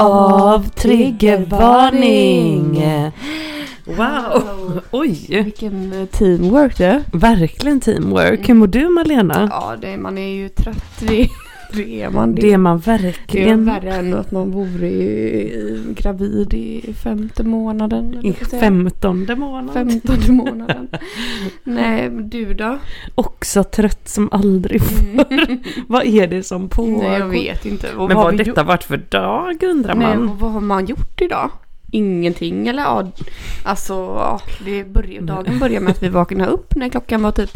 av Triggervarning. Wow, oj. Vilken eh, teamwork det Verkligen teamwork. Hur mår du Malena? Ja, det, man är ju trött. Det, det är man. Det är man det är verkligen. värre än att man vore i, gravid i femte månaden. I femtonde månad. Femtonde månaden. Nej, men du då? Också trött som aldrig förr. Vad är det som pågår? Nej, jag vet inte. Och Men har vad har detta gjort? varit för dag undrar Nej, man? vad har man gjort idag? Ingenting eller ja, alltså ja, det börjar, dagen börjar med att vi vaknade upp när klockan var typ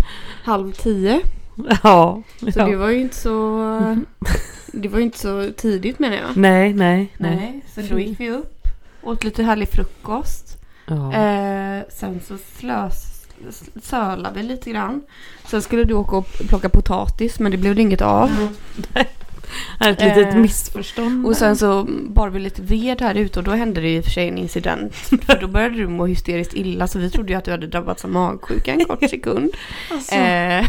halv tio. Ja. Så ja. det var ju inte så, det var inte så tidigt menar jag. Nej, nej, nej. Nej, så då gick vi upp, åt lite härlig frukost. Ja. Eh, sen så slös, sölade vi lite grann. Sen skulle du åka och plocka potatis men det blev det inget av. Är ett litet eh, missförstånd. Och sen så bar vi lite ved här ute och då hände det i och för sig en incident. För då började du må hysteriskt illa så vi trodde ju att du hade drabbats av magsjuka en kort sekund. Alltså, Eh,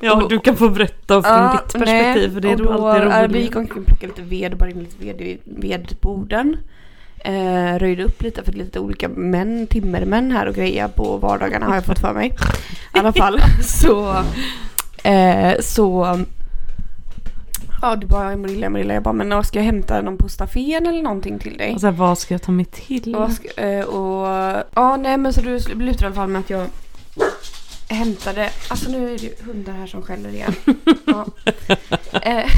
ja, du kan få berätta från ja, ditt perspektiv för det är då då, alltid Vi roligt. gick omkring och plockade lite ved och bar in lite ved i vedborden. Eh, röjde upp lite för lite olika män, timmermän här och grejer på vardagarna har jag fått för mig. I alla fall så, eh, så Ja du bara Marilla, Marilla. Jag bara men ska jag hämta någon på stafen eller någonting till dig? Och så här, vad ska jag ta mig till? Och, ska- eh, och ja nej men så du slutade i alla fall med att jag hämtade, alltså nu är det hundar här som skäller igen. Ja. Eh,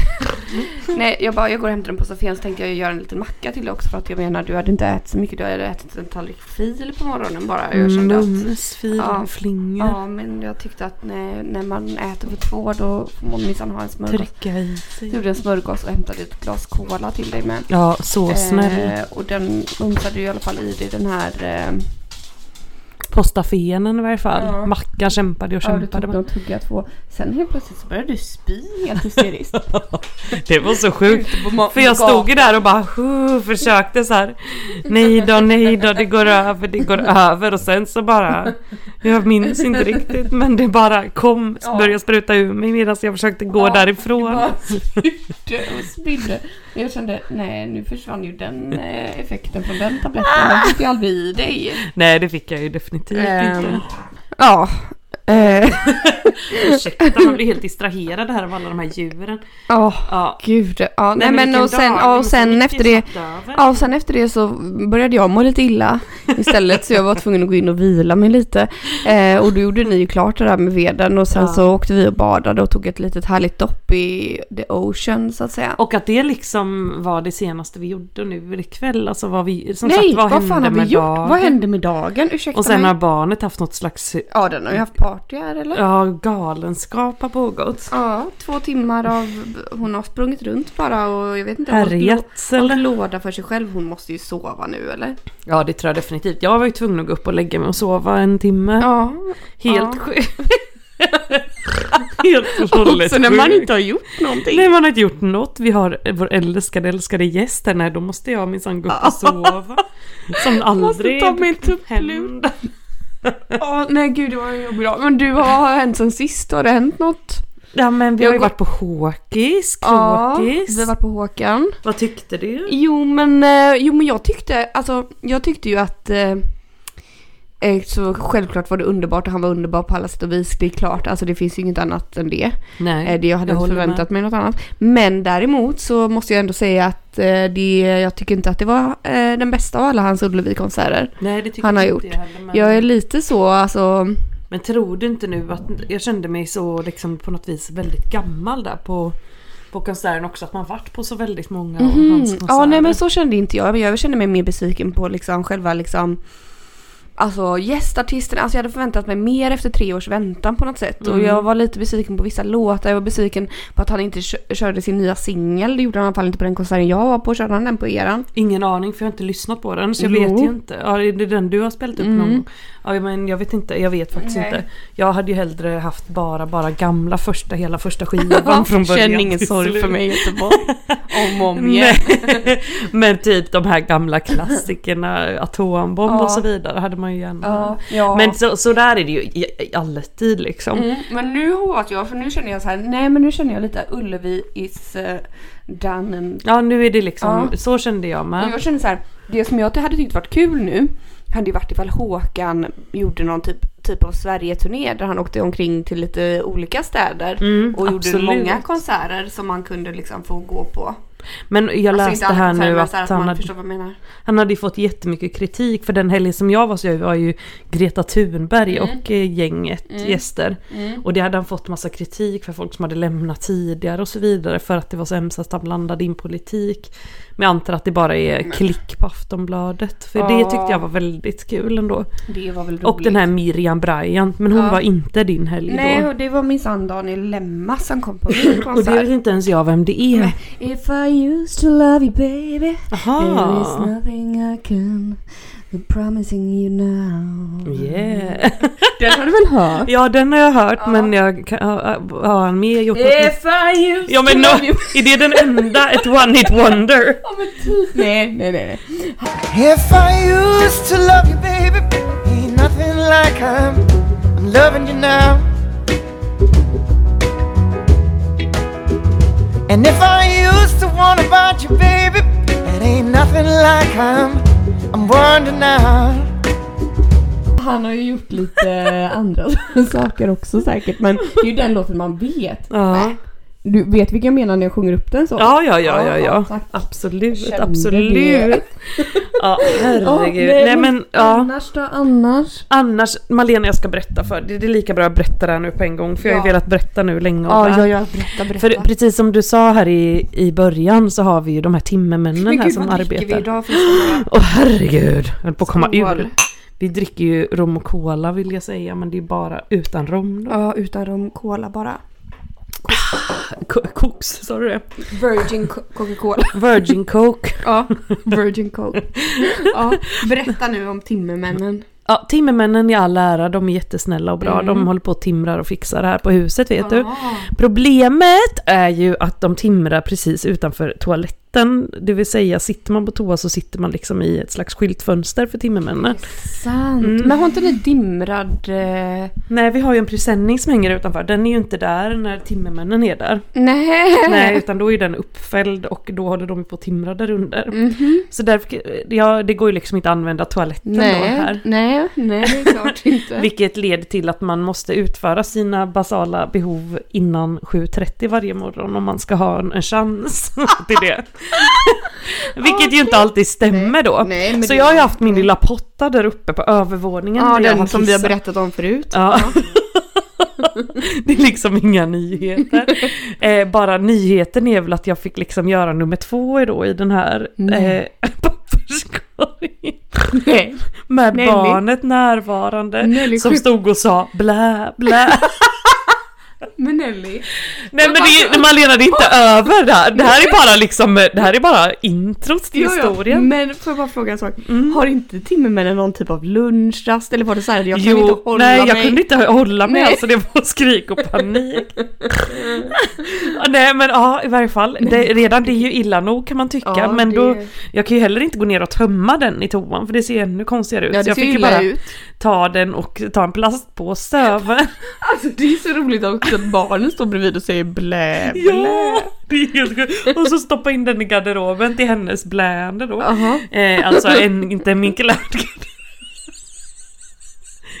nej jag bara jag går och hämtar den på Sofien så tänkte jag göra en liten macka till dig också för att jag menar du hade inte ätit så mycket, du hade ätit en tallrik fil på morgonen bara. Jag kände att Mums, fil, Ja. flingor. Ja men jag tyckte att när, när man äter för två då får man minsann ha en smörgås. Trycka i sig. gjorde en smörgås och hämtade ett glas cola till dig med. Ja, så snäll. Eh, och den mumsade ju i alla fall i dig den här eh, På stafenen i varje fall. Ja. Mackan kämpade och Ja, du kämpade. tog någon tugga två. Sen helt plötsligt så började du spy helt hysteriskt. det var så sjukt. För jag stod ju där och bara försökte så här. Nej då, nej då, det går över, det går över. Och sen så bara, jag minns inte riktigt men det bara kom, Ja. började spruta ur mig medan jag försökte gå Ja, därifrån. Du bara spydde och spydde. Jag kände, nej nu försvann ju den eh, effekten från den tabletten. Den fick ju aldrig i dig. Nej det fick jag ju definitivt Ehm, inte. Ja. Eh, Ursäkta, man blir helt distraherad här av alla de här djuren. Ja, Ja. gud. Ja, nej, men vilken och sen, dag, och sen efter det. Ja, och sen efter det så började jag må lite illa istället så jag var tvungen att gå in och vila mig lite. Eh, och då gjorde ni ju klart det där med veden och sen Ja. så åkte vi och badade och tog ett litet härligt dopp i the ocean så att säga. Och att det liksom var det senaste vi gjorde nu ikväll. Alltså vad vi, som Nej, sagt, vad, vad hände fan har vi med gjort? dagen? Vad hände med dagen? Ursäkta Och sen mig. har barnet haft något slags Ja, den har ju haft party här eller? ja, galenskap har pågått. Ja, två timmar av... Hon har sprungit runt bara och jag vet inte. hållit eller? låda för sig själv. Hon måste ju sova nu eller? Ja det tror jag definitivt. Jag var ju tvungen att gå upp och lägga mig och sova en timme. Ja. Helt ja. sjukt. Helt och hållet Så när man inte har gjort någonting. Nej man har inte gjort något. Vi har vår älskade älskade gäst här. Nej då måste jag minsann gå upp och sova. Som aldrig ta min tupplur. Ja, nej gud det var en jobbig dag. Men du, vad har hänt sen sist? Har det hänt något? Ja men vi Jag har ju varit på Håkis, Ja, Kråkis. vi har varit på Håkan. Vad tyckte du? Jo men, eh, jo men jag tyckte, alltså jag tyckte ju att eh, så självklart var det underbart och han var underbar på alla sätt och vis. Det är klart, alltså det finns ju inget annat än det. Nej, Eh, det jag hade inte håller förväntat mig något annat. Men däremot så måste jag ändå säga att eh, det, jag tycker inte att det var eh, den bästa av alla hans Ullevi-konserter. Nej det tycker han har inte gjort. Jag, heller, men... Jag är lite så, alltså, men tror du inte nu att jag kände mig så liksom på något vis väldigt gammal där på, på konserten också. Att man varit på så väldigt många av Mhm. hans konserter. Ja, nej men så kände inte jag. Jag kände mig mer besviken på liksom själva liksom Alltså gästartisterna, alltså jag hade förväntat mig mer efter tre års väntan på något sätt. Och Mm. jag var lite besviken på vissa låtar. Jag var besviken på att han inte kö- körde sin nya singel. Det gjorde han i alla fall inte på den konserten jag var på. Körde han den på eran? Ingen aning för jag har inte lyssnat på den så jag Jo. vet ju inte. Ja, det är den du har spelat upp Mm. någon gång. Ja men jag vet inte, jag vet faktiskt Nej. inte. Jag hade ju hellre haft bara, bara gamla första, hela första skivan från början Känn ingen sorg slut. för mig Göteborg. Om och om igen. Nej. Men typ de här gamla klassikerna, Atombomb Ja. och så vidare hade man ju gärna. Ja, ja. Men så, så där är det ju alltid liksom. Mm, men nu hoppas jag, för nu känner jag så här, nej men nu känner jag lite Ullevi is uh, done and... Ja nu är det liksom, så kände jag Och med. jag känner så här, det som jag hade tyckt varit kul nu hade ju varit ifall Håkan gjorde någon typ, typ av Sverige-turné där han åkte omkring till lite olika städer Mm, och gjorde absolut. många konserter som man kunde liksom få gå på. Men jag Alltså läste här nu att att han hade, han hade fått jättemycket kritik för den helgen som jag var så jag var ju Greta Thunberg Mm. och eh, gänget Mm. gäster. Mm. Och det hade han fått massa kritik för folk som hade lämnat tidigare och så vidare för att det var så hemskt att han blandade in politik. Men jag antar att det bara är Men- klick på Aftonbladet. För Ja. det tyckte jag var väldigt kul ändå. Det var väl roligt. Och den här Miriam Bryant, men hon Ja. var inte din helg Nej, då. och det var minsann Daniel Lemma som kom på min Och det konsert. vet inte ens jag vem det är. Nej. If I used to love you baby There is Aha. nothing I can be promising you now Yeah. Den har du väl hört? Ja den har jag hört Ja. men jag kan, har han med gjort något? If I used Ja men to no, love you är det den enda, ett one hit wonder? Ja men typ. Nej, nej, nej. nej. If I used to love you, baby, ain't nothing like I'm, I'm loving you now. And if I used to want about you, baby, it ain't nothing like I'm, I'm wondering now. Han har ju gjort lite andra saker också säkert men det är ju den låten man vet. Ja. Du vet vilken jag menar när jag sjunger upp den så? Ja, ja, ja, ja, ja. tack. Absolut, absolut. Ja, herregud. Nej men ja. Annars då, annars? Annars, Malena jag ska berätta för det, det är lika bra att berätta det här nu på en gång för jag har ju velat berätta nu länge och Ja, ja, ja, berätta, berätta. För precis som du sa här i, i början så har vi ju de här timmermännen Men här gud, som vad dricker vi arbetar. idag för stora? Åh herregud, jag höll på att komma ur. Vi dricker ju rom och cola vill jag säga men det är bara utan rom då. Ja, utan rom, cola bara. Ko- Koks, sa du det? Virgin Co- Coca-Cola. Virgin Coke. Ja, Virgin Coke. Ja, berätta nu om Timmermännen. Ja, timmermännen i all ära, de är jättesnälla och bra. Mm. De håller på och timrar och fixar det här på huset vet du. Ah. Problemet är ju att de timrar precis utanför toaletten. Det vill säga sitter man på toa så sitter man liksom i ett slags skyltfönster för timmermännen. Sant. Mm. Men har inte ni dimrad... Eh... Nej, vi har ju en presenning som hänger utanför. Den är ju inte där när timmermännen är där. Nej. Nej, utan då är den uppfälld och då håller de på att timra där under. Mhm. Så därför, ja, det går ju liksom inte att använda toaletten då Nej, här. nej, nej, det är klart inte. Vilket leder till att man måste utföra sina basala behov innan 7.30 varje morgon om man ska ha en, en chans till det. Vilket ju inte alltid stämmer då. Nej, Så jag har ju haft min lilla potta där uppe på övervåningen. Ja, den som vi har berättat om förut. Ja. det är liksom inga nyheter. Eh, bara nyheten är väl att jag fick liksom göra nummer två då i den här Nej. eh, papperskorgen. Nej. Med Nelly. barnet närvarande Nelly som stod och sa blä blä. Men Nelly. Nej men det Malena det är inte över det här. Det här är bara liksom, det här är bara introt till Jo, jo. historien. Men får jag bara fråga en sak. Mm. Har inte Timmermännen någon typ av lunchrast eller var det så här jag kan inte Jo, hålla nej jag mig? kunde inte hålla mig Nej. alltså, det var skrik och panik. Nej men ja, i varje fall. Det, redan det är ju illa nog kan man tycka. Ja, men det- då, jag kan ju heller inte gå ner och tömma den i toan för det ser ännu konstigare ut. Ja, så det jag ser fick ju bara ut. ta den och ta en plastpåse över. Alltså det är så roligt också att barnen står bredvid och säger blä blä. Ja, det är helt sjukt. Och så stoppa in den i garderoben till hennes bläende då. Jaha. Eh, alltså en, inte en Mikael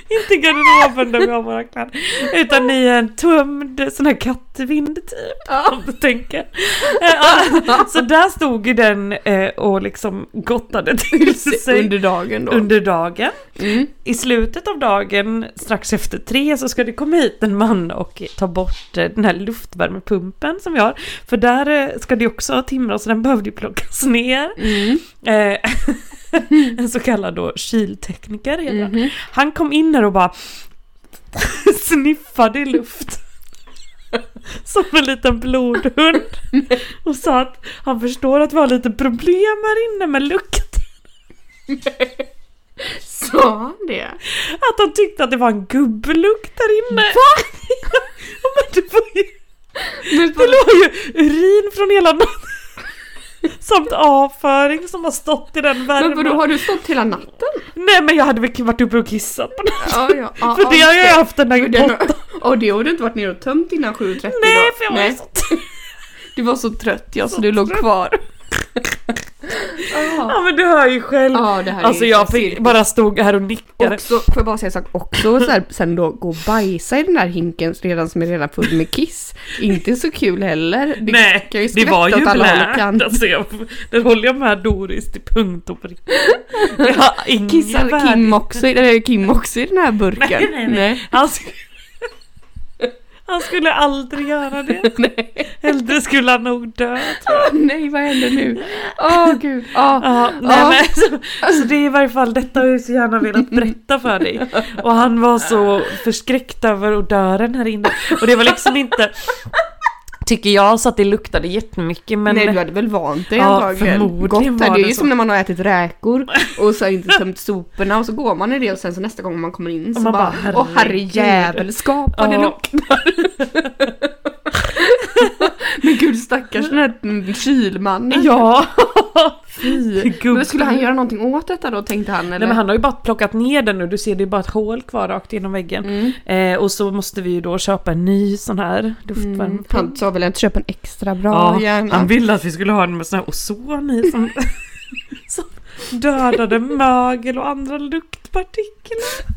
Inte garderoben där vi har våra kläder. Utan i en tömd sån här kattvind typ. Om du tänker. Eh, ja, så där stod ju den eh, och liksom gottade till sig Under dagen då. under dagen. Mm. I slutet av dagen, strax efter tre, så ska det komma hit en man och ta bort eh, den här luftvärmepumpen som vi har. För där ska det också timras så den behövde ju plockas ner. Mm. En så kallad då kyltekniker han. Mhm. Han kom in här och bara sniffade i luft. Som en liten blodhund. Och sa att han förstår att vi har lite problem här inne med lukt. Sa han det? Att han tyckte att det var en gubblukt där inne. Va? ja, men det var ju... Men Det låg ju urin från hela natten. Samt avföring som har stått i den Men vadå, värmen. har du stått hela natten? Nej men jag hade väl varit uppe och kissat på natten. Ja, ja. För det har jag ju haft den där botten. Och det har du inte varit nere och tömt innan 7.30 Nej då? för jag var ju så Du var så trött ja, så, Så du låg trött. kvar. Ja men du hör ju själv. Är Alltså jag fick, bara stod här och nickade. Också, får jag bara säga en sak också, så här, sen då gå och bajsa i den där hinken redan som är redan full med kiss. Inte så kul heller. Det Nej, kan ju det var ju blärt. Alltså jag, där håller jag med Doris till punkt och prick. Jag har ingen Kissar. Kim också, eller Kim också i den här burken? Nej, nej, nej. Han, sk- han skulle aldrig göra det. nej. Hellre skulle han nog dö. nej, vad händer nu? Åh gud. Ja. Ja, nej, Ja. men, så, så det är i varje fall, detta har jag så gärna velat berätta för dig. Och han var så förskräckt över odören här inne. Och det var liksom inte, tycker jag, så att det luktade jättemycket. Men Nej du hade väl vant dig Ja, antagligen. Gott, var det är det ju så. som när man har ätit räkor och så har inte tömt soporna och så går man i det och sen så nästa gång man kommer in så bara, bara, åh herregud." herrejävelskap vad det Ja. luktar. Men gud stackars den här kylmannen. ja, Fy. Men skulle han göra någonting åt detta då tänkte han eller? Nej men han har ju bara plockat ner den nu, du ser det är bara ett hål kvar rakt genom väggen. Mm. Eh, och så måste vi ju då köpa en ny sån här luftvärme. Mm. Han sa väl att köpa en extra bra Ja, gärna. han ville att vi skulle ha den med sån här ozon i som, som dödade mögel och andra luktpartiklar.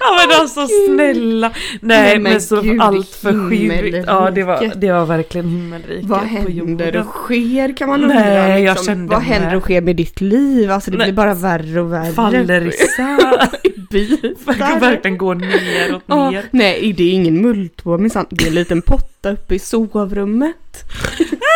Ja men alltså snälla. Nej men, men så gud, allt för himmelrike. Ja det var, det var verkligen himmelriket Vad händer och sker kan man undra. Nej, jag liksom. kände Vad händer med. och sker med ditt liv? Alltså det Nej. blir bara värre och värre. Faller isär. bitar. verkligen går neråt Ja, ner. nej, det är ingen mulltå minsann. Det är en liten potta uppe i sovrummet.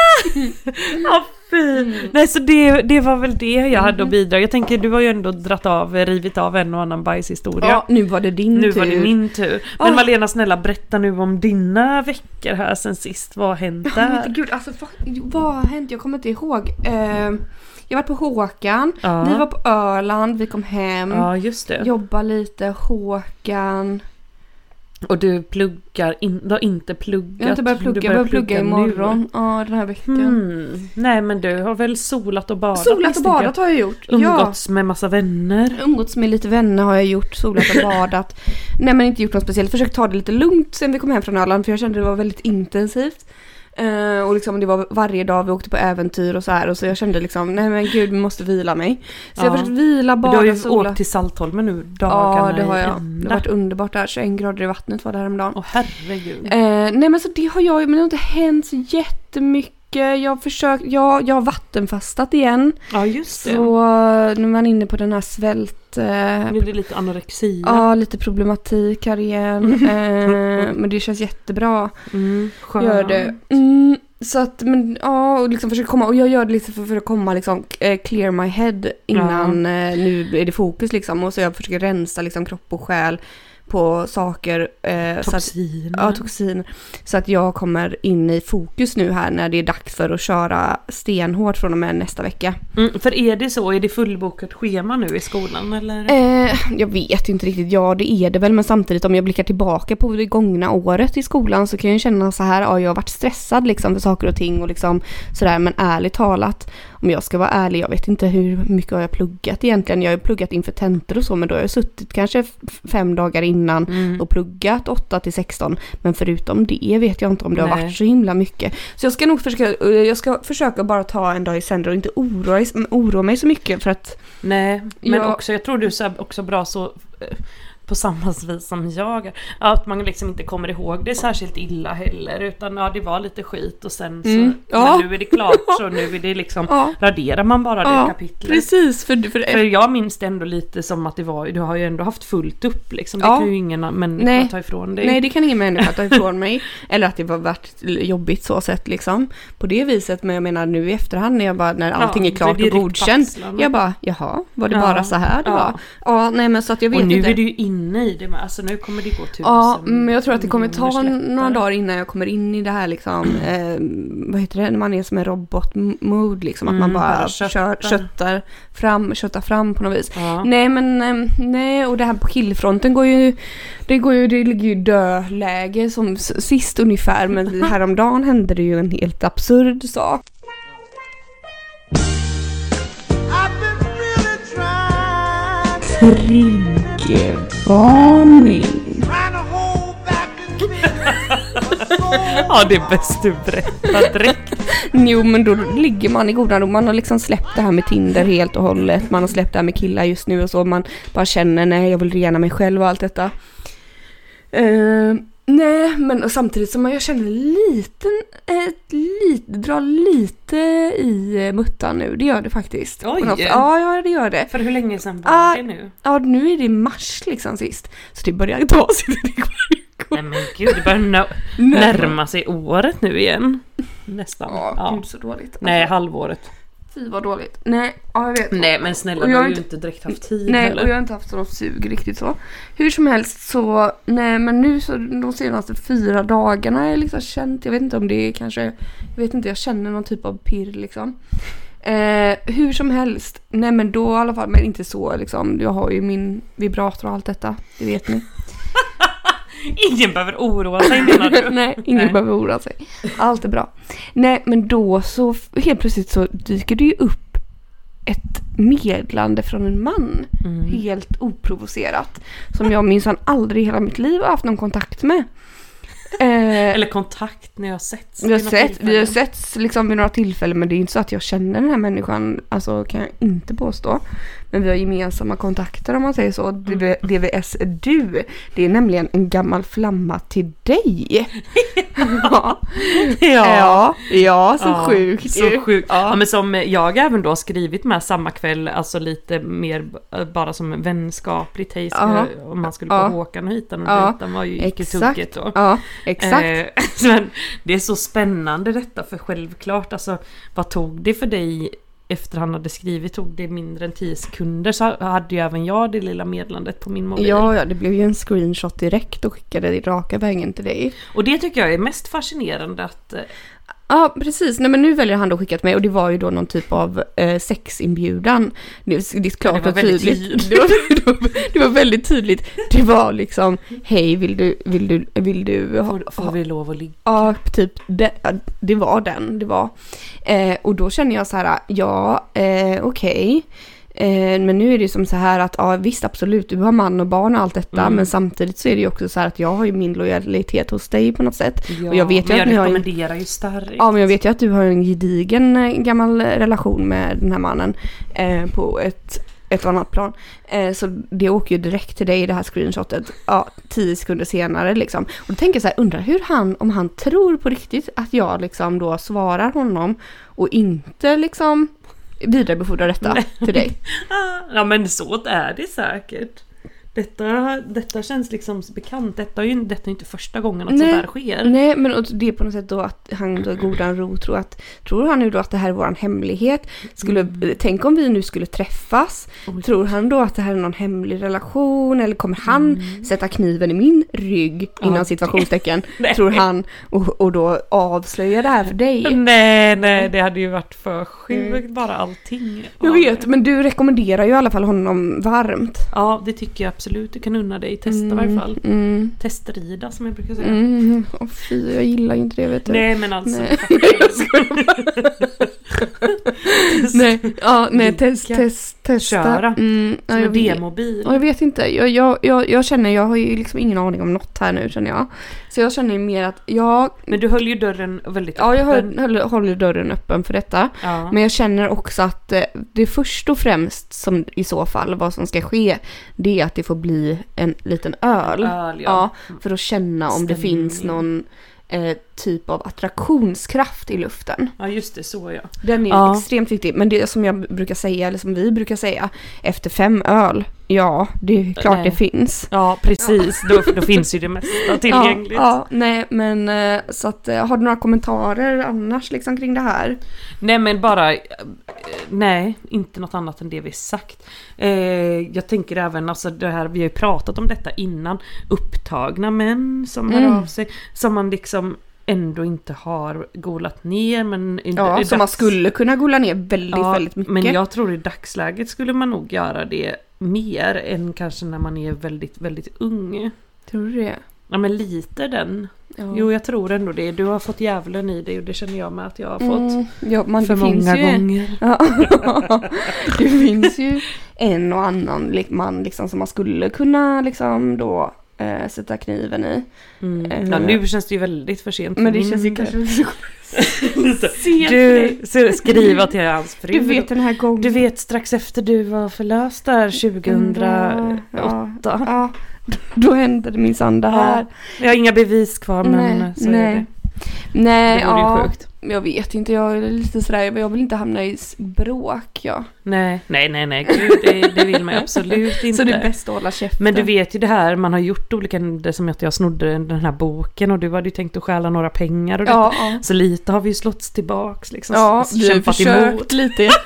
Ja fy. Nej så det, det var väl det jag hade att bidra. Jag tänker du har ju ändå dratt av, rivit av en och annan bajshistoria. Ja, nu var det din Nu tur. var det min tur. Men Ah. Malena snälla berätta nu om dina veckor här sen sist. Vad har hänt där? gud, alltså vad, vad har hänt? Jag kommer inte ihåg. Eh, jag var på Håkan, Ja. vi var på Öland, vi kom hem, Ja just det. jobba lite, Håkan. Och du pluggar, in, du har inte pluggat. Jag har inte börjat plugga, jag börjar plugga nu. imorgon. Ja, den här veckan. Hmm. Nej men du har väl solat och badat Solat och badat har jag gjort. Umgåtts med massa vänner. Ja. Umgåtts med lite vänner har jag gjort, solat och badat. Nej men inte gjort något speciellt, försökt ta det lite lugnt sen vi kom hem från Öland för jag kände det var väldigt intensivt. Eh, och liksom det var varje dag vi åkte på äventyr och så här och så jag kände liksom nej men gud vi måste vila mig. Så jag Ja. har försökt vila, Men du har ju sola. åkt till Saltholmen nu dagarna Ja det har jag. Det ända. har varit underbart där, 21 grader i vattnet var det häromdagen. Åh herregud. Eh, nej men så det har jag men det har inte hänt så jättemycket. Jag har försökt, jag, jag har vattenfastat igen. Ja just det. Så eh, nu är man inne på den här svält... Eh, Nu blir det lite anorexia. Ja, lite problematik här igen. eh, men det känns jättebra. Mm, skönt. Gör det. Mm, så att, men ja, och liksom försöka komma. Och jag gör det lite för, för att komma liksom eh, clear my head innan eh, nu är det fokus liksom. Och så jag försöker rensa liksom kropp och själ på saker. Eh, så att, ja, toxin. Så att jag kommer in i fokus nu här när det är dags för att köra stenhårt från och med nästa vecka. mm, för är det så? Är det fullbokat schema nu i skolan eller? Eh, jag vet inte riktigt, ja det är det väl men samtidigt om jag blickar tillbaka på det gångna året i skolan så kan jag känna så här, ja jag har varit stressad liksom för saker och ting och liksom sådär men ärligt talat om jag ska vara ärlig, jag vet inte hur mycket har jag pluggat egentligen. Jag har ju pluggat inför tentor och så men då har jag suttit kanske fem dagar innan Mm. och pluggat 8 till 16. Men förutom det vet jag inte om det har Nej. varit så himla mycket. Så jag ska nog försöka, eh, jag ska försöka bara ta en dag i sänder och inte oroa, oroa mig så mycket för att Nej, men Ja. också jag tror du är också bra så eh, på samma vis som jag. Att man liksom inte kommer ihåg det särskilt illa heller utan ja det var lite skit och sen så Mm, ja. nu är det klart så nu är det liksom Ja. raderar man bara det Ja, kapitlet. precis. För, för, För jag minns det ändå lite som att det var, du har ju ändå haft fullt upp liksom. Det Ja. kan ju ingen människa Nej. ta ifrån dig. Nej det kan ingen människa ta ifrån mig. Eller att det var varit jobbigt så sett liksom. På det viset men jag menar nu i efterhand när jag bara när allting är det klart och godkänt. Jag bara jaha var det bara så här det Ja. var? Ja nej men så att jag vet och nu inte. är du ju inne i det alltså nu kommer det gå tusen Ja, men jag tror att det kommer ta några dagar innan jag kommer in i det här liksom, eh, vad heter det, när man är som en robot-mode liksom, att man Mm, bara, bara kör, köttar. köttar fram, köttar fram på något vis. Ja. Nej men, eh, nej och det här på killfronten går ju, det går ju, det ligger ju dödläge som sist ungefär, men häromdagen hände det ju en helt absurd sak. I've So ja, det är bäst du berättar direkt. Jo men då ligger man i goda ro. Man har liksom släppt det här med Tinder helt och hållet. Man har släppt det här med killar just nu och så. Man bara känner nej jag vill rena mig själv och allt detta. Eh, nej men och samtidigt som jag känner liten, ett lite, drar lite i eh, muttan nu. Det gör det faktiskt. Oj. Ja, ja det gör det. För hur länge sedan var Ah. det nu? Ja nu är det mars liksom sist. Så det börjar ta sig. Går, Nej men gud, det börjar nå- närma sig året nu igen. Nästan. Ja, Ja. gud så dåligt. Nej, Alltså, halvåret. Fy vad dåligt. Nej, ja jag vet. Nej men snälla, Och du jag har har ju inte- inte direkt haft tid Nej, heller. och jag har inte haft sån sug riktigt så. Hur som helst så, nej men nu så de senaste fyra dagarna har jag liksom känt, jag vet inte om det är kanske, jag vet inte, jag känner någon typ av pirr liksom. Eh, hur som helst, nej men då i alla fall, men inte så liksom, jag har ju min vibrator och allt detta, det vet ni. Ingen behöver oroa sig menar du? nej, ingen Nej. behöver oroa sig. Allt är bra. Nej, men då så helt plötsligt så dyker det ju upp ett medlande från en man. Mm. Helt oprovocerat. Som jag minsann aldrig i hela mitt liv har haft någon kontakt med. Eh, Eller kontakt när jag har setts. vi har sett, vi har setts liksom vid några tillfällen men det är inte så att jag känner den här människan, alltså kan jag inte påstå. Men vi har gemensamma kontakter om man säger så. DV- DVS du, det är nämligen en gammal flamma till dig. ja. ja, ja, så Ja, sjukt Så ju. sjukt. Ja. Ja. men som jag även då skrivit med samma kväll, alltså lite mer b- bara som en vänskapligt hej, Ja. om man skulle Ja. på Håkan och hitan och Ja. ditan var ju icke tugget då. Ja, exakt. Eh, men det är så spännande detta för självklart, alltså vad tog det för dig efter han hade skrivit, tog det mindre än 10 sekunder så hade ju även jag det lilla meddelandet på min mobil. Ja, ja, det blev ju en screenshot direkt och skickade det raka vägen till dig. Och det tycker jag är mest fascinerande att eh, Ja, precis. Nej, men nu väljer han då skicka till mig och det var ju då någon typ av eh, sexinbjudan. Det, det är klart det var och väldigt tydligt. Det var, det, var, det var väldigt tydligt. Det var liksom, hej vill du, vill du, vill du ha, får, får vi lov att ligga. Ja, typ det, det var den. Det var. Eh, och då känner jag så här, ja, eh, okej. Eh, men nu är det som så här att, ja visst absolut, du har man och barn och allt detta. Mm. Men samtidigt så är det ju också så här att jag har ju min lojalitet hos dig på något sätt. Ja, och jag vet ju men att jag har en, rekommenderar ju starkt. Ja, men jag vet ju att du har en gedigen eh, gammal relation med den här mannen. Eh, på ett, ett annat plan. Eh, så det åker ju direkt till dig det här screenshotet. Ja, tio sekunder senare liksom. Och då tänker jag så här, undrar hur han, om han tror på riktigt att jag liksom då svarar honom och inte liksom vidarebefordrar detta till dig. Ah, Ja men så är det säkert. Detta, detta känns liksom bekant. Detta är ju detta är inte första gången att Nej. sånt här sker. Nej, men det är på något sätt då att han då godan ro tror att, tror han nu då att det här är våran hemlighet? Skulle, Tänk om vi nu skulle träffas? Oj. Tror han då att det här är någon hemlig relation? Eller kommer han sätta kniven i min rygg inom Ja, situationstecken? Tror han och, och då avslöja det här för dig? Nej, nej, det hade ju varit för sjukt bara allting. Jag vet, men du rekommenderar ju i alla fall honom varmt. Ja, det tycker jag absolut du kan unna dig. Testa i varje fall. Mm, Testrida som jag brukar säga. mm. Åh fy, jag gillar ju inte det vet du. Nej men alltså. Nej. Nej, ja, nej, test, test, testa. Köra. Mm, ja, Som jag en vet. demobil. Ja, jag vet inte. Jag, jag, jag, jag känner, jag har ju liksom ingen aning om något här nu känner jag. Så jag känner mer att jag, Men du höll ju dörren väldigt ja jag öppen. håller, håller dörren öppen för detta. Ja. Men jag känner också att eh, det först och främst som i så fall vad som ska ske det är att det får bli en liten öl. Öl, Ja, ja. för att känna om det Stämning. finns någon eh, typ av attraktionskraft i luften. Ja just det, så ja. Den är Ja. extremt viktig. Men det som jag brukar säga, eller som vi brukar säga, efter fem öl, ja det är klart Nej. det finns. Ja precis, Då, då finns ju det mesta tillgängligt. Ja, ja, nej men eh, så att eh, har du några kommentarer annars liksom kring det här? Nej men bara, eh, nej inte något annat än det vi sagt. Jag tänker även, alltså det här, vi har ju pratat om detta innan, upptagna män som hör Mm. av sig, som man liksom ändå inte har golat ner men... i- Ja, i som man dags- skulle kunna gola ner väldigt, Ja, väldigt mycket. Men jag tror i dagsläget skulle man nog göra det mer än kanske när man är väldigt, väldigt ung. Tror du det? Ja men lite den. Ja. Jo jag tror ändå det. Du har fått djävulen i dig och det känner jag med att jag har fått. Mm, ja, man, för många ju, gånger. Ja. det finns ju en och annan man liksom som man skulle kunna liksom då eh, sätta kniven i. Mm. Eh, Ja, nu känns det ju väldigt för sent. Men det känns ju kanske för Du skriva till hans fru. Du vet den här gången. du vet strax efter du var förlöst där 2008. Ja, ja, då hände det minsann det här. Jag har inga bevis kvar men nej, så nej. är det. Nej, Det vore ju ja, sjukt. jag vet inte, jag är lite sådär, jag vill inte hamna i bråk ja. Nej, nej, nej, nej, gud, det, det vill man ju absolut inte. Så det är bäst att hålla käften. Men du vet ju det här, man har gjort olika, det som att jag snodde den här boken och du hade ju tänkt att stjäla några pengar och. Ja, ja. Så lite har vi ju slått tillbaks liksom. Ja, vi har försökt lite.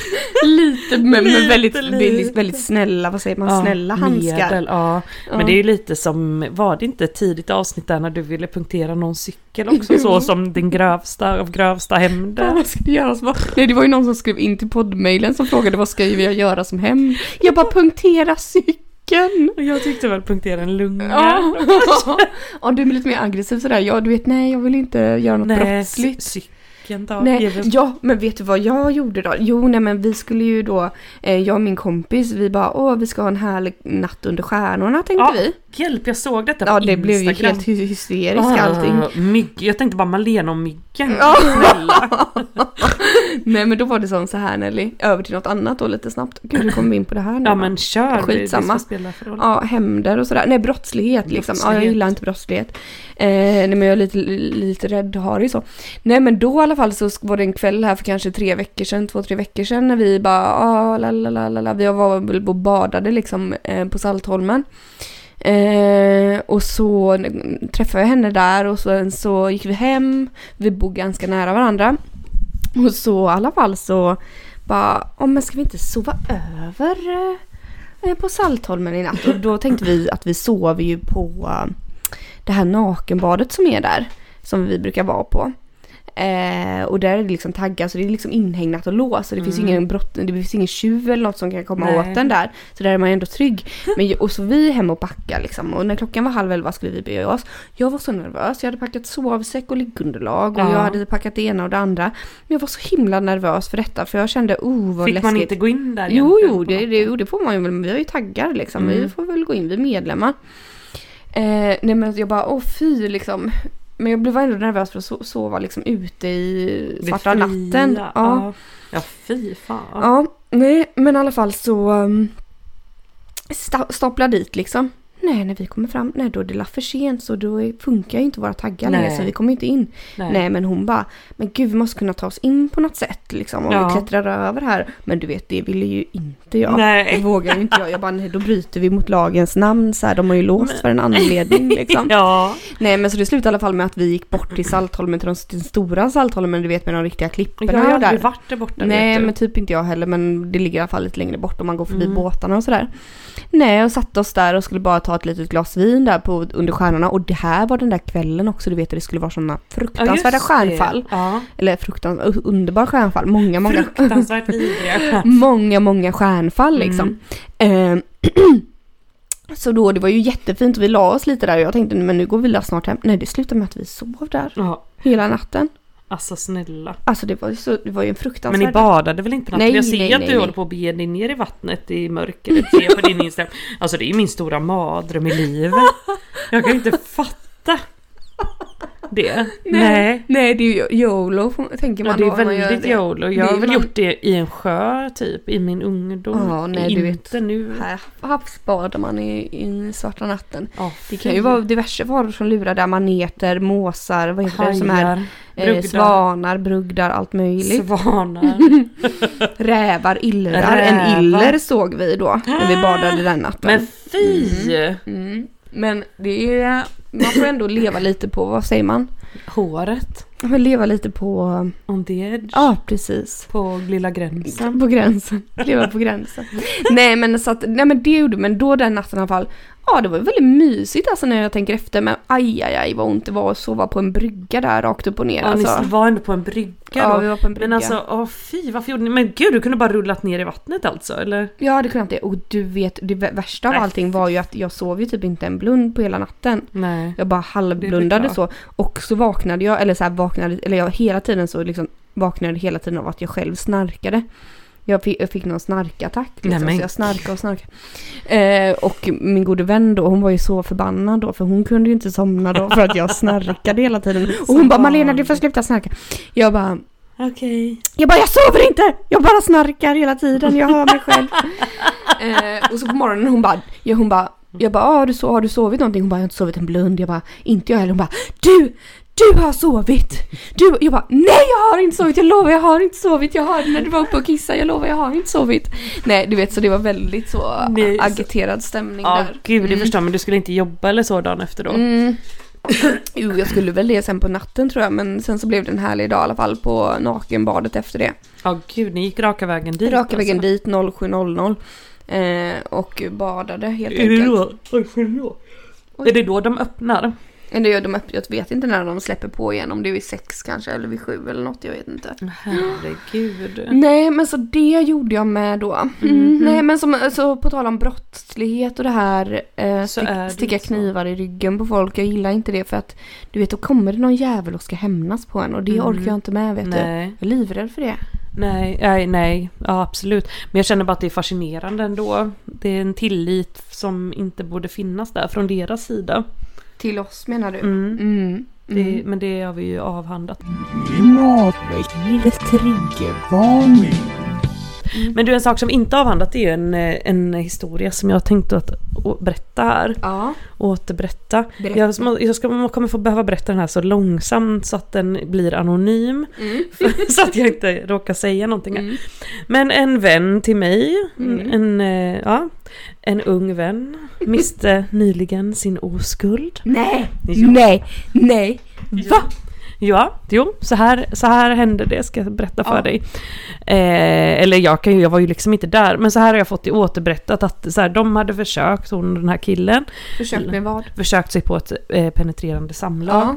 lite men Lite, väldigt, lite. väldigt, väldigt snälla, vad säger man, Ja, snälla handskar. Medel, ja. Ja. Men det är ju lite som, var det inte ett tidigt avsnitt där när du ville punktera någon cykel också? Så som din grövsta av grövsta Ja, hämnder. vad ska det göras? Nej, det var ju någon som skrev in till poddmailen som frågade vad ska jag göra som hem? Jag bara punktera cykeln. Och jag tyckte väl punktera en lunga. Ja. ja, du är lite mer aggressiv sådär. Ja, du vet, nej jag vill inte göra något Nej, brottsligt. Cykeln då. Nej, ja, men vet du vad jag gjorde då? Jo, nej men vi skulle ju då, eh, jag och min kompis, vi bara, åh vi ska ha en härlig natt under stjärnorna tänkte Ja, vi. Hjälp, jag såg detta Ja, på det blev ju Instagram. helt hy- hysteriskt allting. Ah, Mygg, jag tänkte bara Malena och myggen. Ja. Snälla. Nej men då var det som så här Nelly, över till något annat då lite snabbt. Gud, hur kommer vi in på det här nu Ja men kör, Skitsamma. det ska spela för roll. Ja, hämnder och sådär. Nej, brottslighet liksom. Ja, jag Brottslighet. gillar inte brottslighet. Eh, nej, men jag är lite, lite rädd har det så. Nej, men då i alla fall så var det en kväll här för kanske tre veckor sedan, två, tre veckor sedan när vi bara, ah, la, la, la, la. Vi var väl och badade liksom eh, på Saltholmen. Eh, och så träffade jag henne där och sen så gick vi hem. Vi bor ganska nära varandra. Och så i alla fall så bara, om men ska vi inte sova över eh, på Saltholmen i natt? Och då tänkte vi att vi sover ju på eh, det här nakenbadet som är där. Som vi brukar vara på. Eh, och där är det liksom taggar så det är liksom inhägnat och låst. Så det finns ju ingen brott, det finns ingen tjuv eller något som kan komma Nej. åt den där. Så där är man ju ändå trygg. Men, och så vi är hemma och packar liksom. Och när klockan var halv elva skulle vi bege oss. Jag var så nervös. Jag hade packat sovsäck och liggunderlag. Och Ja. jag hade packat det ena och det andra. Men jag var så himla nervös för detta. För jag kände, oh vad Fick läskigt. man inte gå in där Jo, jo, det, det, det får man ju väl. Vi har ju taggar liksom. Vi Mm. får väl gå in, vi är medlemmar. Eh, nej men jag bara, åh fy liksom. Men jag blev ändå nervös för att so- sova liksom ute i Det svarta fria, natten. Ja. Ja. ja, fy fan. ja, nej men i alla fall så um, sta- staplar dit liksom. Nej, när vi kommer fram, nej då är det la för sent så då funkar ju inte våra taggar längre Nej. så vi kommer inte in. Nej. men hon bara, men gud vi måste kunna ta oss in på något sätt liksom och Ja. vi klättrar över här. Men du vet det ville ju inte jag. Nej. Det vågar ju inte jag. Jag bara, nej då bryter vi mot lagens namn så här. De har ju låst Men- för en anledning liksom. Ja. Nej men så det slutade i alla fall med att vi gick bort till Saltholmen, till den stora Saltholmen, du vet med de riktiga klipporna Jag har aldrig där. varit där borta Nej men typ inte jag heller men det ligger i alla fall lite längre bort om man går förbi Mm. båtarna och sådär. Nej och satte oss där och skulle bara ta ett litet glas vin där på, under stjärnorna och det här var den där kvällen också du vet det skulle vara sådana Ja, fruktansvärda det. stjärnfall. Ja. Eller fruktansvärda, underbar stjärnfall, många många Fruktansvärt vidriga. Många många stjärnfall liksom. Mm. Eh, så då det var ju jättefint och vi la oss lite där och jag tänkte men nu går vi snart hem. Nej det slutade med att vi sov där Ja, hela natten. Alltså snälla. Alltså det var ju, så, det var ju en fruktansvärd... Men ni badade väl inte på natten? Nej, Jag ser nej, att nej, du nej. håller på att bege dig ner i vattnet i mörkret. Jag på din Instagram. Alltså det är min stora mardröm i livet. Jag kan inte fatta. det? Nej. Nej, det är ju YOLO tänker Ja, man det då är väldigt det. YOLO. Jag Det har väl man- gjort det i en sjö typ i min ungdom. Ja, nej, du Inte nu. Här havsbadar man i, i svarta natten. Ja, Det kan ju vara diverse varor som lurar där. Maneter, måsar, vad heter det som är? Eh, brugdar, svanar, brugdar, allt möjligt. svanar. Rävar, illrar. En Rävar. iller såg vi då när vi badade den natten. Men fy! Mm. Men det är, man får ändå leva lite på, vad säger man? Håret. Får leva lite på, On the edge. ja precis. På lilla gränsen. På gränsen. Leva på gränsen. nej men så att, nej men det gjorde men då den natten i alla fall. Ja det var väldigt mysigt alltså när jag tänker efter men aj aj aj vad ont det var att sova på en brygga där rakt upp och ner Ja, alltså. ni var ändå på en brygga Ja då. vi var på en brygga. Men alltså, åh fy, varför gjorde ni? Men gud, du kunde bara rullat ner i vattnet alltså, eller? Ja det kunde jag inte. Och du vet det värsta av Nej. allting var ju att jag sov ju typ inte en blund på hela natten. Nej. Jag bara halvblundade Det så. Och så vaknade jag, eller så här vaknade, eller jag hela tiden så liksom vaknade hela tiden av att jag själv snarkade. Jag fick, jag fick någon snarkattack liksom, Nej, men- så jag snarkade och snarkade. Eh, och min gode vän då, hon var ju så förbannad då för hon kunde ju inte somna då för att jag snarkade hela tiden. Och hon bara Malena du får sluta snarka. Jag bara Okej. jag bara, jag sover inte! Jag bara snarkar hela tiden, jag hör mig själv. eh, och så på morgonen hon bara, ja, hon bara, jag bara, ah, har, du so- har du sovit någonting? Hon bara, jag har inte sovit en blund. Jag bara, inte jag heller. Hon bara, du! Du har sovit! Du! Jag bara, nej jag har inte sovit, jag lovar jag har inte sovit. Jag hörde när du var uppe och kissade, jag lovar jag har inte sovit. Nej du vet så det var väldigt så Nej, agiterad stämning Ja, där. gud det Mm. förstår men du skulle inte jobba eller så dagen efter då? Mm. Jo, jag skulle väl det sen på natten tror jag, men sen så blev det en härlig dag i alla fall på nakenbadet efter det. Ja, gud, ni gick raka vägen dit Raka vägen alltså. dit 07.00 eh, och badade helt Är det enkelt. då? Oj, förlåt. Är det då de öppnar? Eller gör de upp, jag vet inte när de släpper på igen, om det är vid sex kanske eller vid sju eller något, jag vet inte. Herregud. Nej men så det gjorde jag med då. Mm, Nej men som, så på tal om brottslighet och det här, eh, stick, det sticka så. knivar i ryggen på folk, jag gillar inte det för att du vet då kommer det någon jävel och ska hämnas på en och det Mm. orkar jag inte med vet du. Nej, Jag är livrädd för det. nej, nej, nej, ja absolut. Men jag känner bara att det är fascinerande ändå. Det är en tillit som inte borde finnas där från deras sida. Till oss menar du? Mm. Mm. Det, Mm. Men det har vi ju avhandlat. Klimatväckningens triggervarning. Men du, en sak som inte avhandlat är ju en, eh, en historia som jag tänkte att berätta här. Ja. Återberätta. Berätta. Jag, ska, jag kommer få behöva berätta den här så långsamt så att den blir anonym. Mm. så att jag inte råkar säga någonting. Mm. Men en vän till mig, Mm. en, eh, ja, en ung vän, miste nyligen sin oskuld. Nej, Jo. nej, nej. Va? Ja, jo, så här, så här hände det, ska jag berätta för Ja. dig. Eh, eller jag, kan ju, jag var ju liksom inte där, men så här har jag fått det återberättat att så här, de hade försökt, hon och den här killen, Försök med vad? försökt sig på ett eh, penetrerande samlag.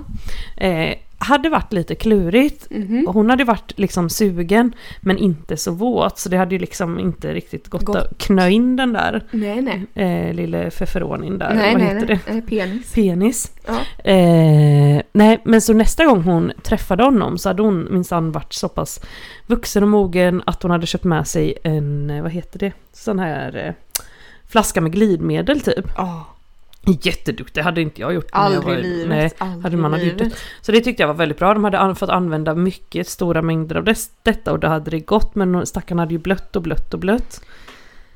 Ja. Eh, hade varit lite klurigt. Mhm. Och hon hade varit liksom sugen men inte så våt så det hade ju liksom inte riktigt gått, Gått. att knö in den där Nej, nej. eh, lille feferonin där. nej, Vad nej, heter nej. det? Penis. Penis. Ja. Eh, nej men så nästa gång hon träffade honom så hade hon minsann varit så pass vuxen och mogen att hon hade köpt med sig en, eh, vad heter det, sån här eh, flaska med glidmedel typ. Ja. Jätteduktig, hade inte jag gjort. när jag Aldrig var- i livet. Nej, aldrig hade man gjort det. Så det tyckte jag var väldigt bra. De hade fått använda mycket stora mängder av des- detta och det hade det gått men stackarna hade ju blött och blött och blött.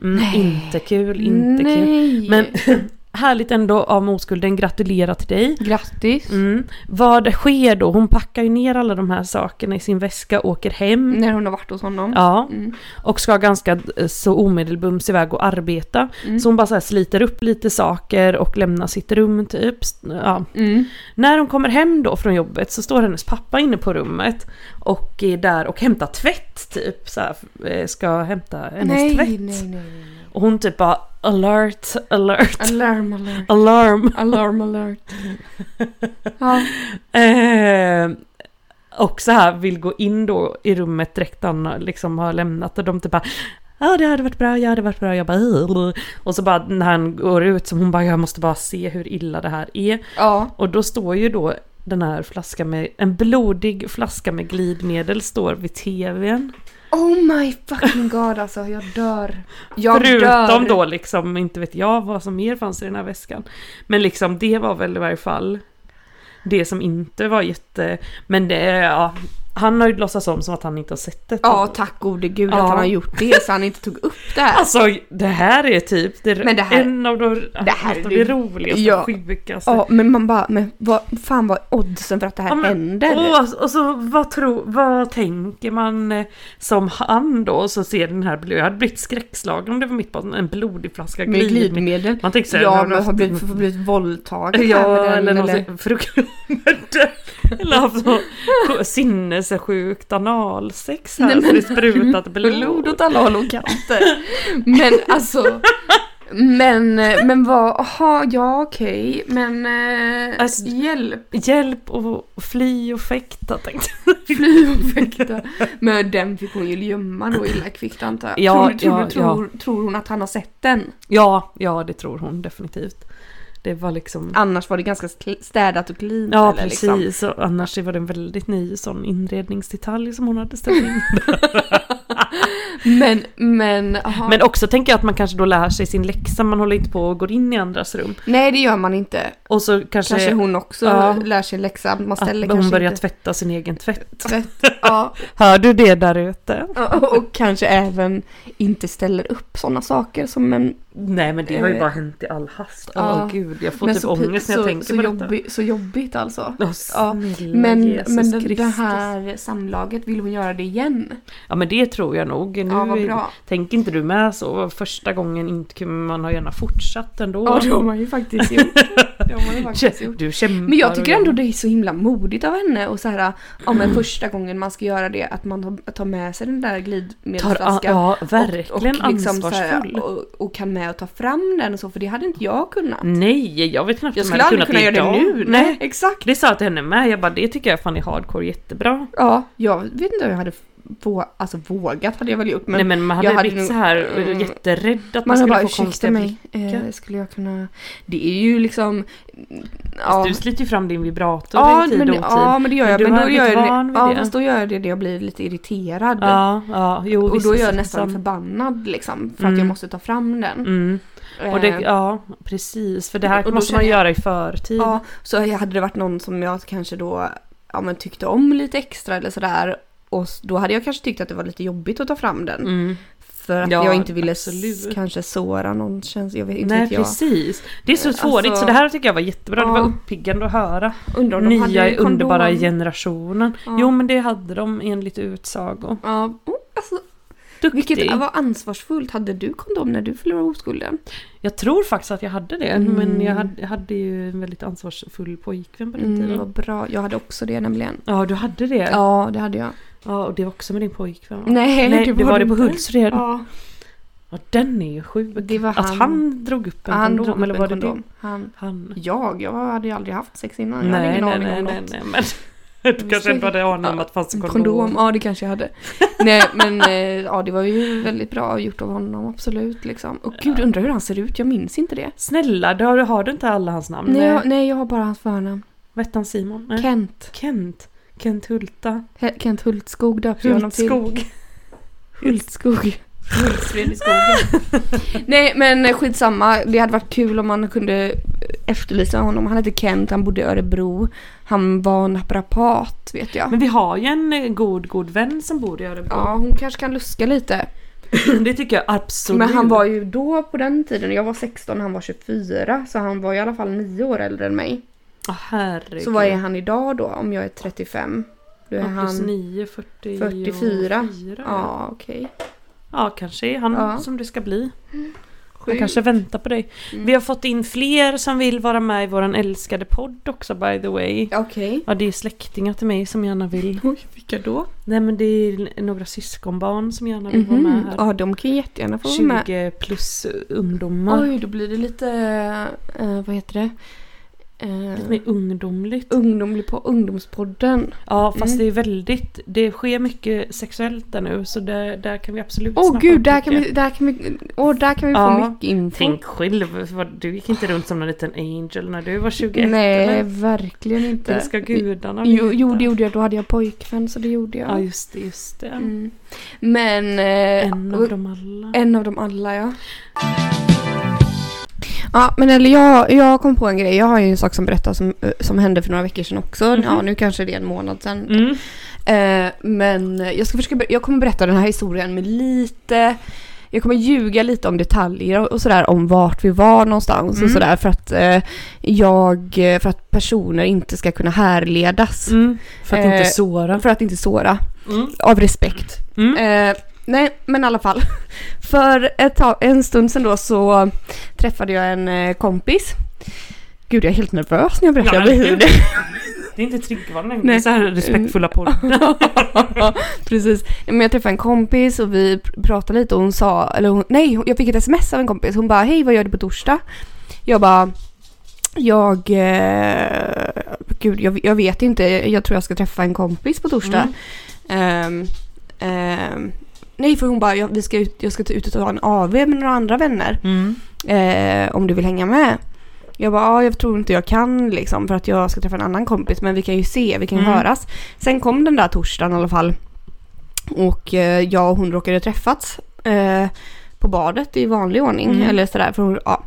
Mm, inte kul, inte kul. Nej. Men härligt ändå av oskulden, gratulerar till dig. Grattis. Mm. Vad sker då? Hon packar ju ner alla de här sakerna i sin väska, åker hem. När hon har varit hos honom. Ja, Mm. och ska ganska eh, så omedelbums iväg och arbeta. Mm. Så hon bara så sliter upp lite saker och lämnar sitt rum typ. Ja, Mm. När hon kommer hem då från jobbet så står hennes pappa inne på rummet och är där och hämtar tvätt typ. Så här, eh, ska hämta hennes Nej, tvätt. nej, nej, nej. Och hon typ bara alert, alert, Alarm, alert. alarm. Alarm, alert. Ja. Eh, och så här vill gå in då i rummet direkt han liksom har lämnat och de typ bara Ja det hade varit bra, ja det hade varit bra, jag bara "Ugh." Och så bara när han går ut så hon bara jag måste bara se hur illa det här är. ja. Och då står ju då den här flaskan med, en blodig flaska med glidmedel står vid tvn. Oh my fucking god alltså, jag dör. Jag Förutom dör. då liksom, inte vet jag vad som mer fanns i den här väskan. Men liksom det var väl i varje fall det som inte var jätte... Men det, ja, han har ju låtsats om som att han inte har sett det. Ja, tack gode gud Ja. att han har gjort det så han inte tog upp det här. Alltså det här är typ det, Men det här- en av de, det här något av är- det roligaste ja. sjukaste. Ja, men man bara, men vad fan var oddsen för att det här Ja, men- händer? Och, och så vad, tro, vad tänker man eh, som han då? Så ser den här, jag hade blivit skräckslagen om det var mitt på en blodig flaska med glidmedel. Man tänker såhär, Ja, men har blivit, har blivit våldtagen här Ja, med den, eller något eller? eller... fruktansvärt. Eller haft så sinnessjukt analsex här Nej, så men- det sprutat blod. Blod åt alla håll och kanter. Men alltså, men, men vad, aha, ja okej, men eh, Alltså- hjälp, Hjälp och fly och fäkta tänkte jag. fly och fäkta. Men den fick hon ju gömma då illa kvickt antar jag. Ja, tror, tror, ja, tror, tror hon att han har sett den? Ja, ja det tror hon definitivt. Det var liksom... Annars var det ganska städat och cleant. Ja eller liksom. precis, och annars var det en väldigt ny sån inredningsdetalj som hon hade ställt in. Men, men, aha. Men också tänker jag att man kanske då lär sig sin läxa, man håller inte på och går in i andras rum. Nej det gör man inte. Och så kanske, Kanske hon också Ja. lär sig läxa. Man ställer att hon börjar inte tvätta sin egen tvätt. tvätt. Ja, Hör du det där ute? och kanske även inte ställer upp sådana saker som en... Nej men det har ju Eh, bara hänt i all hast. Åh ja. gud, jag får men typ så ångest när jag så, tänker så, på detta. så jobbigt alltså. Åh, Ja, Men, Jesus men det, det här samlaget, vill hon göra det igen? Ja men det tror jag nog. Nu Ja, tänker inte du med så? Första gången inte man har gärna fortsatt ändå. Ja, det har man ju faktiskt gjort. Det har man ju faktiskt gjort. Du kämpar Men jag tycker och- ändå det är så himla modigt av henne och så här, ja men första gången man ska göra det att man tar- med sig den där glidmedelsflaskan. ja, verkligen och, liksom så här, ansvarsfull. och, och kan med och ta fram den och så för det hade inte jag kunnat. Nej, jag vet knappt Jag om skulle hade aldrig kunna kunnat göra det idag. nu. Nej, exakt. det sa jag till henne med. Jag bara, det tycker jag fan är hardcore jättebra. Ja, jag vet inte om jag hade vå- alltså vågat hade jag väl gjort men, Nej men man hade, jag hade blivit så här Mm. jätterädd att man, man skulle bara få konstiga mig, eh, skulle jag kunna... Det är ju liksom... Fast Du sliter ju fram din vibrator Ja i tid men, och otid. ja men det gör jag. du Men då gör jag det, ja, det. fast då gör jag det när jag blir lite irriterad. Ja, ja, jo och visst, då är jag nästan visst. förbannad liksom. För Mm. att jag måste ta fram den. Mm. Och det, Eh, ja, precis. För det här och måste man jag- göra i förtid. ja, så hade det varit någon som jag kanske då ja, men tyckte om lite extra eller sådär. Och då hade jag kanske tyckt att det var lite jobbigt att ta fram den. Mm. För att Ja, jag inte ville absolut. kanske såra någon känsla. Jag vet inte Nej precis. Det är så Eh, svårigt alltså- så det här tycker jag var jättebra. Det Ja. var uppiggande att höra. Undrar om de Nya hade kondom. underbara generationen. Ja. Jo men det hade de enligt utsago. Ja, oh, alltså, Duktig. vilket var ansvarsfullt. Hade du kondom när du förlorade oskulden? Jag tror faktiskt att jag hade det. Mm. Men jag hade, jag hade ju en väldigt ansvarsfull pojkvän på den Mm, tiden. vad bra. Jag hade också det nämligen. Ja du hade det? Ja, det hade jag. Och det var också med din pojkvän va? Nej, Nej det var, det på inte. Hultsfred. Ja. Ja, den är ju sjuk. det var Att han. han drog upp en han kondom, eller var det kondom. Han. Han. Jag, jag hade ju aldrig haft sex innan. Jag hade Nej ingen nej aning nej om nej, något. nej men du kanske inte hade aning om att det fanns kondom. Kondom, ja det kanske jag hade. Nej men eh, ja det var ju väldigt bra gjort av honom absolut liksom. Och gud undrar hur han ser ut, jag minns inte det. Snälla, du har, har du inte alla hans namn? Nej jag, nej jag har bara hans förnamn. Vad hette han Simon? Nej. Kent. Kent. Kent Hulta. He- Kent Hultskog döpte jag honom till. Hultskog. Hultskog. Hultsfred i skogen. Nej men eh, skitsamma, det hade varit kul om man kunde efterlysa honom. Han hette Kent, han bodde i Örebro. Han var naprapat vet jag. Men vi har ju en eh, god, god vän som bor i Örebro. Ja, hon kanske kan luska lite. Det tycker jag absolut. Men han var ju då på den tiden, jag var 16, han var 24. Så han var i alla fall 9 år äldre än mig. Herregud. Så vad är han idag då om jag är 35? Då är Ja, plus han 9, 40 44. och 4. Ja, okej. ja, kanske är han Ja. som det ska bli. Sju. Han kanske väntar på dig. Mm. Vi har fått in fler som vill vara med i våran älskade podd också by the way. Okej. Ja, det är släktingar till mig som gärna vill. Oj, vilka då? Nej men det är några syskonbarn som gärna vill vara med Mhm. här. Ja, de kan jättegärna få vara med. 20 plus ungdomar. Oj, då blir det lite, eh, vad heter det? Eh, Lite mer ungdomligt. ungdomlig på ungdomspodden. Ja fast Mm. det är väldigt, det sker mycket sexuellt där nu så där, där kan vi absolut Åh gud, där kan, vi, där kan vi, åh, där kan vi Ja, få mycket info. Tänk själv, du gick inte runt som en liten angel när du var 21 Nej, eller? verkligen inte. Det ska gudarna Jo, veta. jo, det gjorde jag. Då hade jag pojkvän, så det gjorde jag. Ja just det, just det. Mm. Men... Eh, En av dem alla. En av dem alla ja. Ja, men eller jag, jag kom på en grej. Jag har ju en sak som berättas som, eh, som hände för några veckor sedan också. Ja, nu kanske det är en månad sedan. Mm. Eh, men jag ska försöka, jag kommer berätta den här historien med lite jag kommer ljuga lite om detaljer och- och sådär om vart vi var någonstans och Mm. sådär för att eh, jag, för att personer inte ska kunna härledas. Mm. För att inte Eh, såra. För att inte såra. Mm. Av respekt. Mm. Eh, nej, men i alla fall. För ett tag, en stund sedan då så träffade jag en eh, kompis. Gud, jag är helt nervös när jag berättar. Ja, men- blir- Det är inte triggvarning. Det är så här respektfulla podd. Precis. Men jag träffade en kompis och vi pr- pratade lite och hon sa, eller hon, nej, jag fick ett sms av en kompis. Hon bara, hej vad gör du på torsdag? Jag bara, jag, eh, gud jag, jag vet inte, jag tror jag ska träffa en kompis på torsdag. Ehm, ehm, nej, för hon bara, jag, vi ska ut, jag ska ut och ta en AV med några andra vänner. Mm. Eh, om du vill hänga med. Jag bara, ja, jag tror inte jag kan liksom för att jag ska träffa en annan kompis men vi kan ju se, vi kan ju Mm. höras. Sen kom den där torsdagen i alla fall. Och eh, jag och hon råkade träffats eh, på badet i vanlig ordning. Mm. Eller sådär, för hon, ja.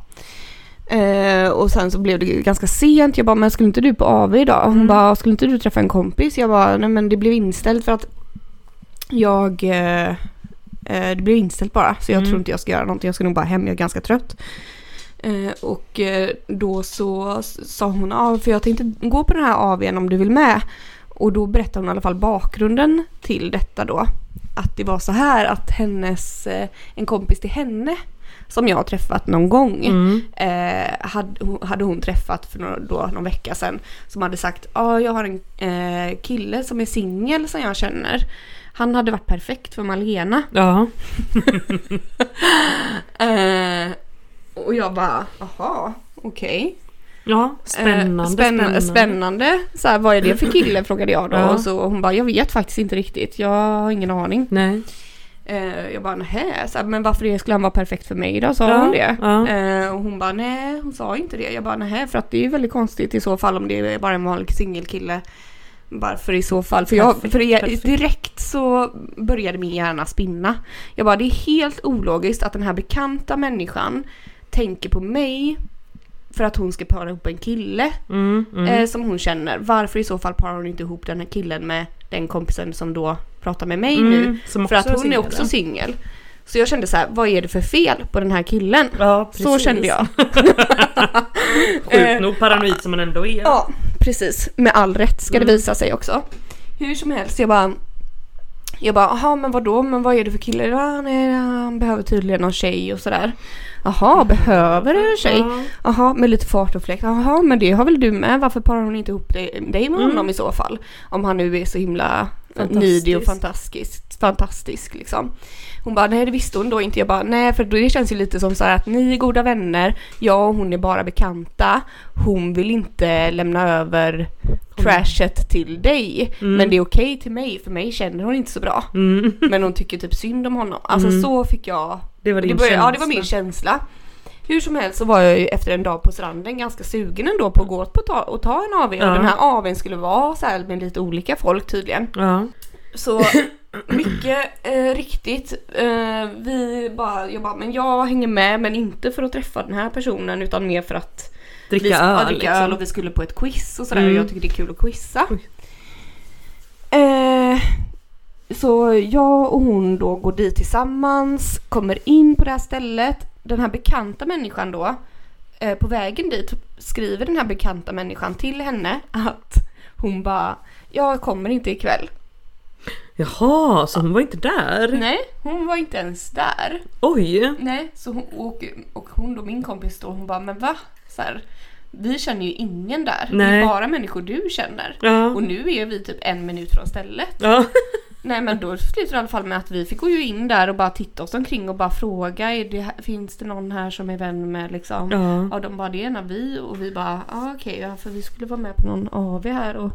Eh, och sen så blev det ganska sent. Jag bara, men skulle inte du på AV idag? Hon Mm. bara, skulle inte du träffa en kompis? Jag bara, nej men det blev inställt för att jag... Eh, det blev inställt bara. Så jag Mm. tror inte jag ska göra någonting. Jag ska nog bara hem, jag är ganska trött. Eh, och eh, då så sa hon, ja för jag tänkte gå på den här AWn om du vill med. Och då berättade hon i alla fall bakgrunden till detta då. Att det var så här att hennes, en kompis till henne som jag har träffat någon gång Mm. eh, hade, hade hon träffat för några, då, någon vecka sedan som hade sagt ja ah, jag har en eh, kille som är singel som jag känner. Han hade varit perfekt för Malena. Ja. Eh, och jag bara jaha okej. Ja, spännande. Eh, spänn- spännande. spännande. Så här, vad är det för kille frågade jag då. Ja. Och så hon bara jag vet faktiskt inte riktigt. Jag har ingen aning. Nej. Eh, jag bara nähä, så här, men varför det skulle han vara perfekt för mig då? Sa Ja, hon det? ja. Eh, och hon bara nej, hon sa inte det. Jag bara nähä, för att det är ju väldigt konstigt i så fall om det är bara en vanlig singelkille. Varför i så fall? För, jag, för jag, direkt så började min hjärna spinna. Jag bara det är helt ologiskt att den här bekanta människan tänker på mig för att hon ska para ihop en kille Mm, mm. eh, som hon känner. Varför i så fall parar hon inte ihop den här killen med den kompisen som då pratar med mig nu? Mm, som För att hon är också singel. Så jag kände så här, vad är det för fel på den här killen? Ja, Så kände jag. Sjukt nog paranoid som man ändå är. Ja, precis. Med all rätt ska Mm. det visa sig också. Hur som helst, jag bara jag bara, jaha men vadå, men vad är det för kille? Ja, nej, han behöver tydligen någon tjej och sådär. Jaha, behöver du en tjej? Ja. Jaha, med lite fart och fläkt. Jaha, men det har väl du med? Varför parar hon inte ihop dig, dig med Mm. honom i så fall? Om han nu är så himla. Nidig och fantastisk, fantastisk liksom. Hon bara, nej det visste hon då inte. Jag bara, nej för det känns ju lite som så att ni är goda vänner, jag och hon är bara bekanta. Hon vill inte lämna över trashet till dig. Mm. Men det är okej till mig, för mig känner hon inte så bra. Mm. Men hon tycker typ synd om honom. Alltså Mm. så fick jag Det var det din började, känsla. ja det var min känsla. Hur som helst så var jag ju efter en dag på stranden ganska sugen ändå på att gå på ta, och ta en AV Ja. och den här AWn skulle vara så här med lite olika folk tydligen. Ja. Så mycket eh, riktigt, eh, vi bara, jag bara, men jag hänger med men inte för att träffa den här personen utan mer för att Dricka vi, ja, öl. dricka liksom. öl och vi skulle på ett quiz och sådär Mm. och jag tycker det är kul att quizza. Eh, så jag och hon då går dit tillsammans, kommer in på det här stället. Den här bekanta människan då, eh, på vägen dit skriver den här bekanta människan till henne att hon bara jag kommer inte ikväll. Jaha, så hon var inte där? Nej, hon var inte ens där. Oj! Nej, så hon, och, och hon då, min kompis då, hon bara men va? Så här, vi känner ju ingen där. Det Nej. är bara människor du känner. Ja. Och nu är vi typ en minut från stället. Ja. Nej men då slutade det i alla fall med att vi fick gå ju in där och bara titta oss omkring och bara fråga är det, finns det någon här som är vän med liksom? Ja. Ja de bara det är en av vi och vi bara ah, okej ja för vi skulle vara med på någon AV här och,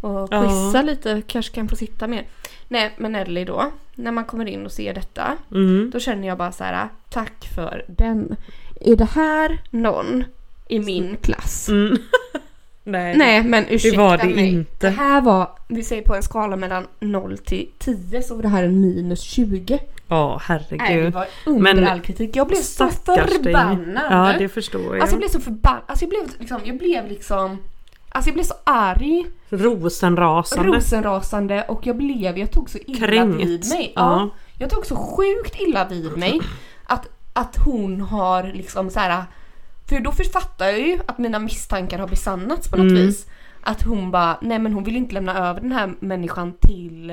och Ja. quizza lite kanske kan få sitta mer. Nej men Nelly då när man kommer in och ser detta Mm. då känner jag bara så här tack för den. Är det här någon i min klass? Mm. Nej. Nej men ursäkta var det mig. inte. Det här var, vi säger på en skala mellan 0 till 10 så var det här en minus 20. Ja, Nej det herregud. var under Men all kritik. Jag blev så förbannad. Ja, det förstår jag. Alltså jag blev så förbannad. Alltså jag blev liksom, jag blev liksom Alltså jag blev så arg, Rosenrasande. rosenrasande och jag blev, jag tog så illa Kränkt. vid mig. Ja. Ja. Jag tog så sjukt illa vid mig att, att hon har liksom så här. För då författar jag ju att mina misstankar har besannats på något Mm. vis. Att hon bara, nej men hon vill inte lämna över den här människan till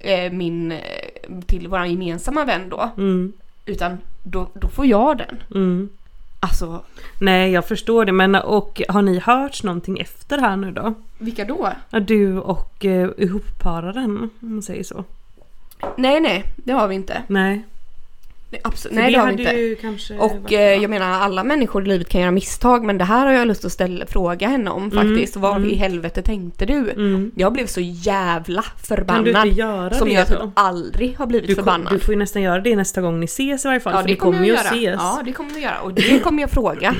eh, min, eh, till våran gemensamma vän då. Mm, Utan då, då får jag den. mm. Alltså, Nej, jag förstår det. Men och har ni hört någonting efter här nu då? vilka då? Du och uh, ihoppararen, om man säger så. Nej nej, det har vi inte. Nej. Nej, absolut, För nej det har vi inte. Och eh, jag menar alla människor i livet kan göra misstag men det här har jag lust att ställa, fråga henne om faktiskt. Vad mm. i helvete tänkte du? Mm. Jag blev så jävla Kan du förbannad. inte göra Som det jag typ aldrig har blivit Du, kom, förbannad. du får ju nästan göra det nästa gång ni ses i varje fall. ja för det kommer göra. att ses. Ja det kommer vi göra och det kommer jag fråga.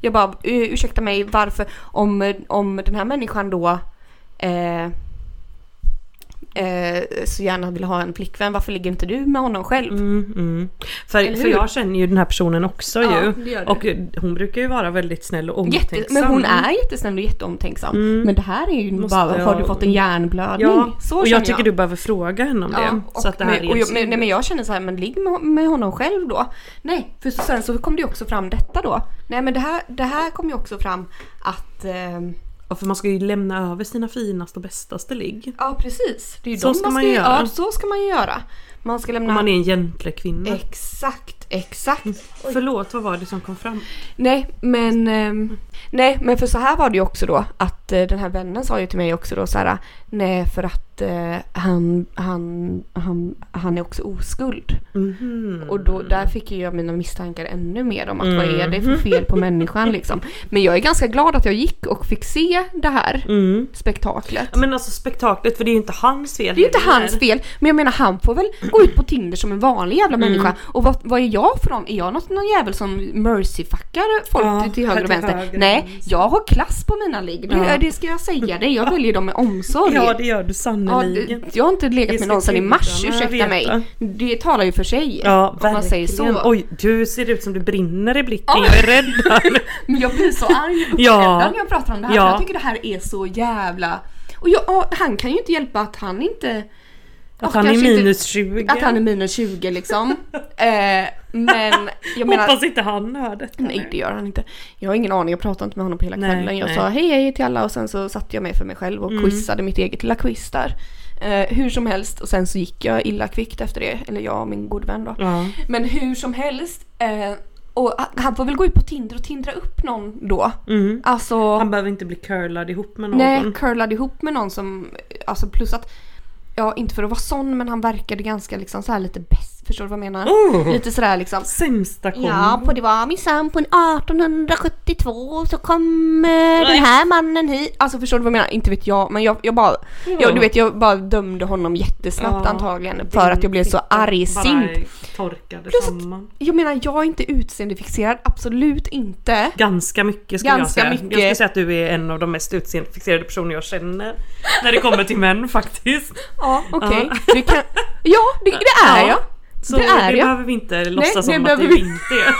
Jag bara "U- ursäkta mig varför om, om den här människan då eh, eh, så gärna vill ha en flickvän varför ligger inte du med honom själv? Mm, mm. För, för jag känner ju den här personen också Ja, ju. det. Och hon brukar ju vara väldigt snäll och omtänksam. Jätte, men hon är jättesnäll och jätteomtänksam. Mm. Men det här är ju Måste bara, har jag- du fått en hjärnblödning? Ja, så och känner jag tycker du behöver fråga henne om det. Ja, så att det här men, och är jag, men, nej, men jag känner så här, men ligg med, med honom själv då. Nej, för sen så kom det ju också fram detta då. Nej men det här, det här kom ju också fram att ehm, Ja, för man ska ju lämna över sina finaste och bästaste ligg. Ja precis. Det är ju Så ska man ju göra. Ja så ska man ju göra. Man ska lämna... Om man är en gentlekvinna. Exakt, exakt. Förlåt, vad var det som kom fram? Nej men, ehm, nej men för så här var det ju också då att eh, den här vännen sa ju till mig också då så här nej för att eh, han, han, han, han är också oskuld. Mhm. Och då, där fick ju jag mina misstankar ännu mer om att vad är det Mm. för fel på människan liksom. Men jag är ganska glad att jag gick och fick se det här Mm. spektaklet. Ja, Men alltså spektaklet, för det är ju inte hans fel Det är ju inte hans fel, men jag menar han får väl gå ut på Tinder som en vanlig jävla Mm. människa. Och vad, vad är jag för någon? Är jag något, någon jävel som mercyfuckar folk Ja, till, höger och vänster? höger Nej, jag har klass på mina ligg. Det, Ja. det ska jag säga dig. Jag väljer dem med omsorg. Ja, det gör du Ja, sannerligen. det, jag har inte legat med någon sedan i mars, ursäkta mig. Det talar ju för sig. Ja, om man säger så. verkligen. Oj, du ser ut som du brinner i blicken. Ja. Jag är rädd. Men jag blir så arg och Ja. när jag pratar om det här. Ja. Tycker det här är så jävla... Och jag, ja, han kan ju inte hjälpa att han inte... Att han är inte- minus 20. Att han är minus 20 liksom. eh, men jag menar... Hoppas inte han hör detta. Nej det gör han inte. Jag har ingen aning, jag pratade inte med honom på hela Nej, kvällen. Jag nej. sa hej hej till alla och sen så satte jag mig för mig själv och Mm. quizade mitt eget lilla quiz där. Eh, hur som helst och sen så gick jag illa kvickt efter det. Eller jag och min god vän då. Ja. Men hur som helst. Eh, och han får väl gå ut på Tinder och tindra upp någon då. Mm. Alltså... Han behöver inte bli curlad ihop med någon. Nej, curlad ihop med någon som, alltså plus att, ja inte för att vara sån men han verkade ganska liksom så här lite bäst, förstår du vad jag menar? Oh, Lite sådär liksom. sämsta kombo. Ja, på det var minsann på en 1872 så kom eh, den här mannen hit. Alltså förstår du vad jag menar? Inte vet jag, men jag, jag bara, jag, du vet jag bara dömde honom jättesnabbt Ja, antagligen för att jag blev så argsint. torkade Plus att- samman. Jag menar jag är inte utseendefixerad, absolut inte. Ganska mycket ska Ganska jag säga. mycket. Jag skulle säga att du är en av de mest utseendefixerade personer jag känner. När det kommer till män faktiskt. Ja, okej. Ja. Du kan, ja, det, det är Ja. jag. Så Det är det jag. behöver vi inte låtsas det som att det vi- inte är.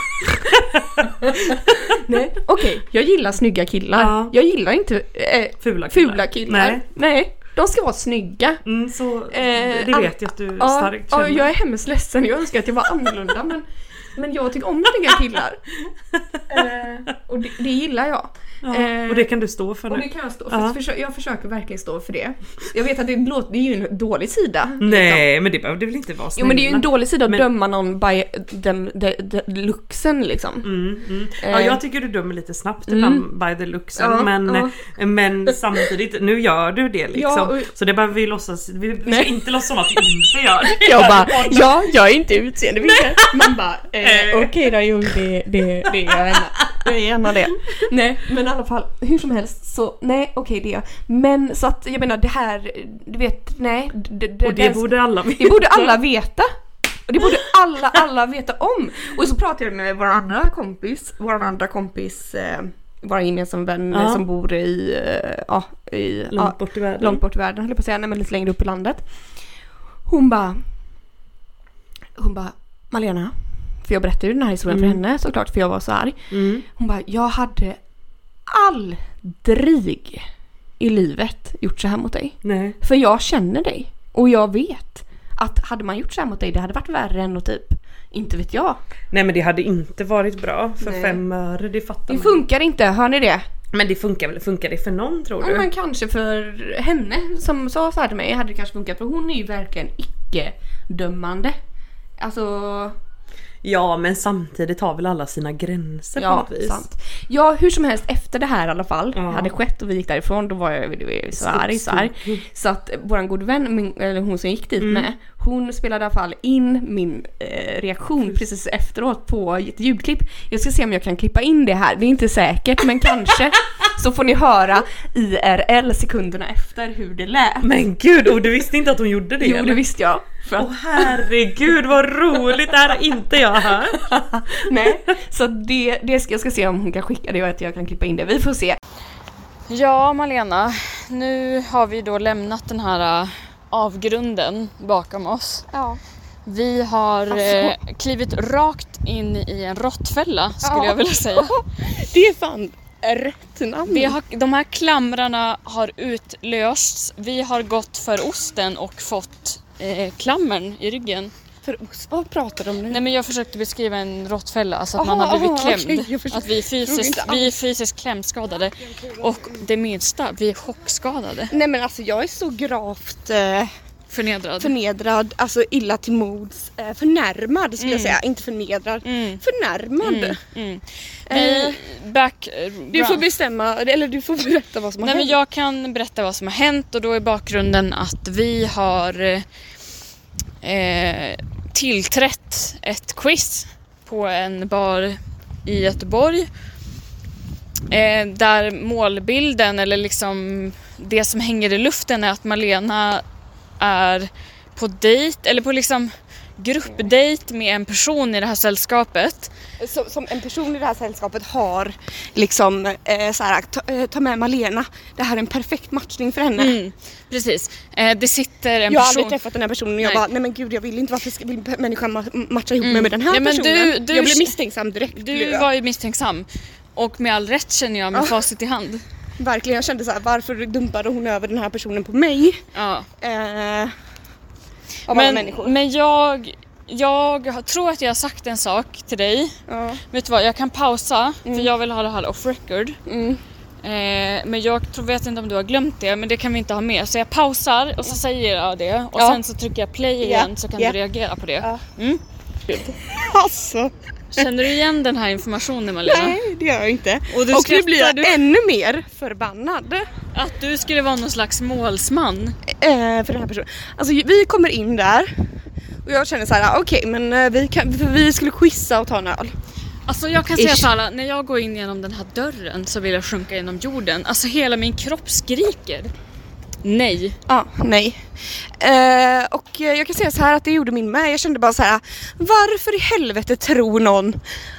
Nej, okej. Jag gillar snygga killar. Ja. Jag gillar inte eh, Fula killar. fula killar. Nej. Nej. De ska vara snygga. Mm, så Eh, det vet jag att du Ja, starkt ja, känner. jag är hemskt ledsen. Jag önskar att jag var annorlunda men, men jag tycker om snygga killar. Eh, och det, det gillar jag. ja, eh, och det kan du stå för Och nu. det kan jag stå för. Ja. Försö- Jag försöker verkligen stå för det. Jag vet att det låter, det är ju en dålig sida. liksom. Nej men det behöver det väl inte vara Jo men det är ju en snälla. dålig sida att Men- döma någon by dem, de, de, looksen liksom. Mm, mm. Ja, Eh. jag tycker du dömer lite snabbt Mm. ibland by the looksen Ja, men, ja. men samtidigt, nu gör du det liksom. Och- Så det behöver vi låtsas, vi, vi ska inte låtsas som att vi inte gör det. Jag bara, ja, jag är inte utseendefixerad. Man bara, eh, Eh. okej då, jo det, det, det är jag. Jag är gärna det. Nej, men i alla fall, hur som helst så, nej okej det är jag. Men så att jag menar det här, du vet, nej. Det, det, Och det borde alla veta. det borde alla veta. Och det borde alla, alla veta om. Och så pratade jag med vår andra kompis, vår andra kompis eh, vår gemensamma vän Ja. som bor i, eh, ja, i Långt bort i världen. långt bort i världen höll jag på att säga, nej men lite längre upp i landet. Hon bara, hon bara, Malena, för jag berättade ju den här historien Mm. för henne såklart för jag var så arg. Mm. Hon bara, jag hade aldrig i livet gjort så här mot dig. Nej. För jag känner dig. Och jag vet att hade man gjort så här mot dig det hade varit värre än att typ, inte vet jag. Nej men det hade inte varit bra för Nej. fem öre, det fattar Det man. funkar inte, hör ni det? Men det funkar väl, funkar det för någon tror Ja, du? men kanske för henne som sa så här till mig hade det kanske funkat för hon är ju verkligen icke-dömande. Alltså, Ja men samtidigt har väl alla sina gränser på ja, något vis. sant. Ja, hur som helst efter det här i alla fall Ja. hade skett och vi gick därifrån då var jag, så arg, så arg. Så att våran god vän, min, eller hon som gick dit Mm. med, hon spelade i alla fall in min eh, reaktion precis efteråt på ett ljudklipp. Jag ska se om jag kan klippa in det här, det är inte säkert men kanske. Så får ni höra IRL sekunderna efter hur det lät. Men gud, och du visste inte att hon gjorde det Jo eller? det visste jag. För att, Åh herregud vad roligt, det här har inte jag hört. nej, så det, det ska, jag ska se om hon kan skicka det och att jag kan klippa in det. Vi får se. Ja, Malena. Nu har vi då lämnat den här äh, avgrunden bakom oss. Ja. Vi har Alltså. eh, klivit rakt in i en råttfälla skulle Ja. jag vilja säga. Det är fan rätt namn. Vi har, de här klamrarna har utlösts. Vi har gått för osten och fått eh, klammern i ryggen. för. Vad pratar de om nu? Nej men jag försökte beskriva en råttfälla så att Aha, man har blivit aha, klämd. förstår. att vi är, fysiskt, vi är fysiskt klämskadade. Och det minsta, vi är chockskadade. Nej men alltså jag är så gravt eh, Förnedrad. förnedrad, alltså illa till mods, eh, förnärmad skulle jag säga, inte förnedrad. Mm. Förnärmad. Mm, mm. Eh, back, Du får bestämma, eller du får berätta vad som har Nej, men hänt. jag kan berätta vad som har hänt och då är bakgrunden att vi har eh, tillträtt ett quiz på en bar i Göteborg. Eh, där målbilden eller liksom det som hänger i luften är att Malena är på dejt eller på liksom gruppdejt med en person i det här sällskapet. som, som en person i det här sällskapet har liksom eh, så här, ta, eh, ta med Malena, det här är en perfekt matchning för henne. Mm, precis. Eh, det sitter en Jag har person... aldrig träffat den här personen och jag Nej. bara, nej men gud jag vill inte, varför ska vill människan ma- matcha ihop mig med den här men personen? du- du- jag blev misstänksam direkt. Du jag. var ju misstänksam. Och med all rätt känner jag med Ja. facit i hand. Verkligen, jag kände så här, varför dumpade hon över den här personen på mig? Ja. Eh, av alla Men, människor. men jag, jag tror att jag har sagt en sak till dig. ja. Vet du vad, jag kan pausa Mm. för jag vill ha det här off record. mm. Eh, men jag tror, vet inte om du har glömt det, men det kan vi inte ha med. Så jag pausar och så säger jag det och Ja. sen så trycker jag play Ja, igen så kan ja. du reagera på det. Ja. Mm. Alltså, Känner du igen den här informationen Malena? nej det gör jag inte. Och du och nu blir jag du- ännu mer förbannad Att du skulle vara någon slags målsman. eh, för den här personen. Alltså vi kommer in där och jag känner så här, okej men eh, vi, kan, vi skulle quizza och ta en öl. Alltså jag kan säga Ish. såhär, när jag går in genom den här dörren så vill jag sjunka genom jorden. Alltså hela min kropp skriker. Nej. Ja, nej. Eh, och jag kan säga så här att det gjorde min med. Jag kände bara så här, varför i helvete tror någon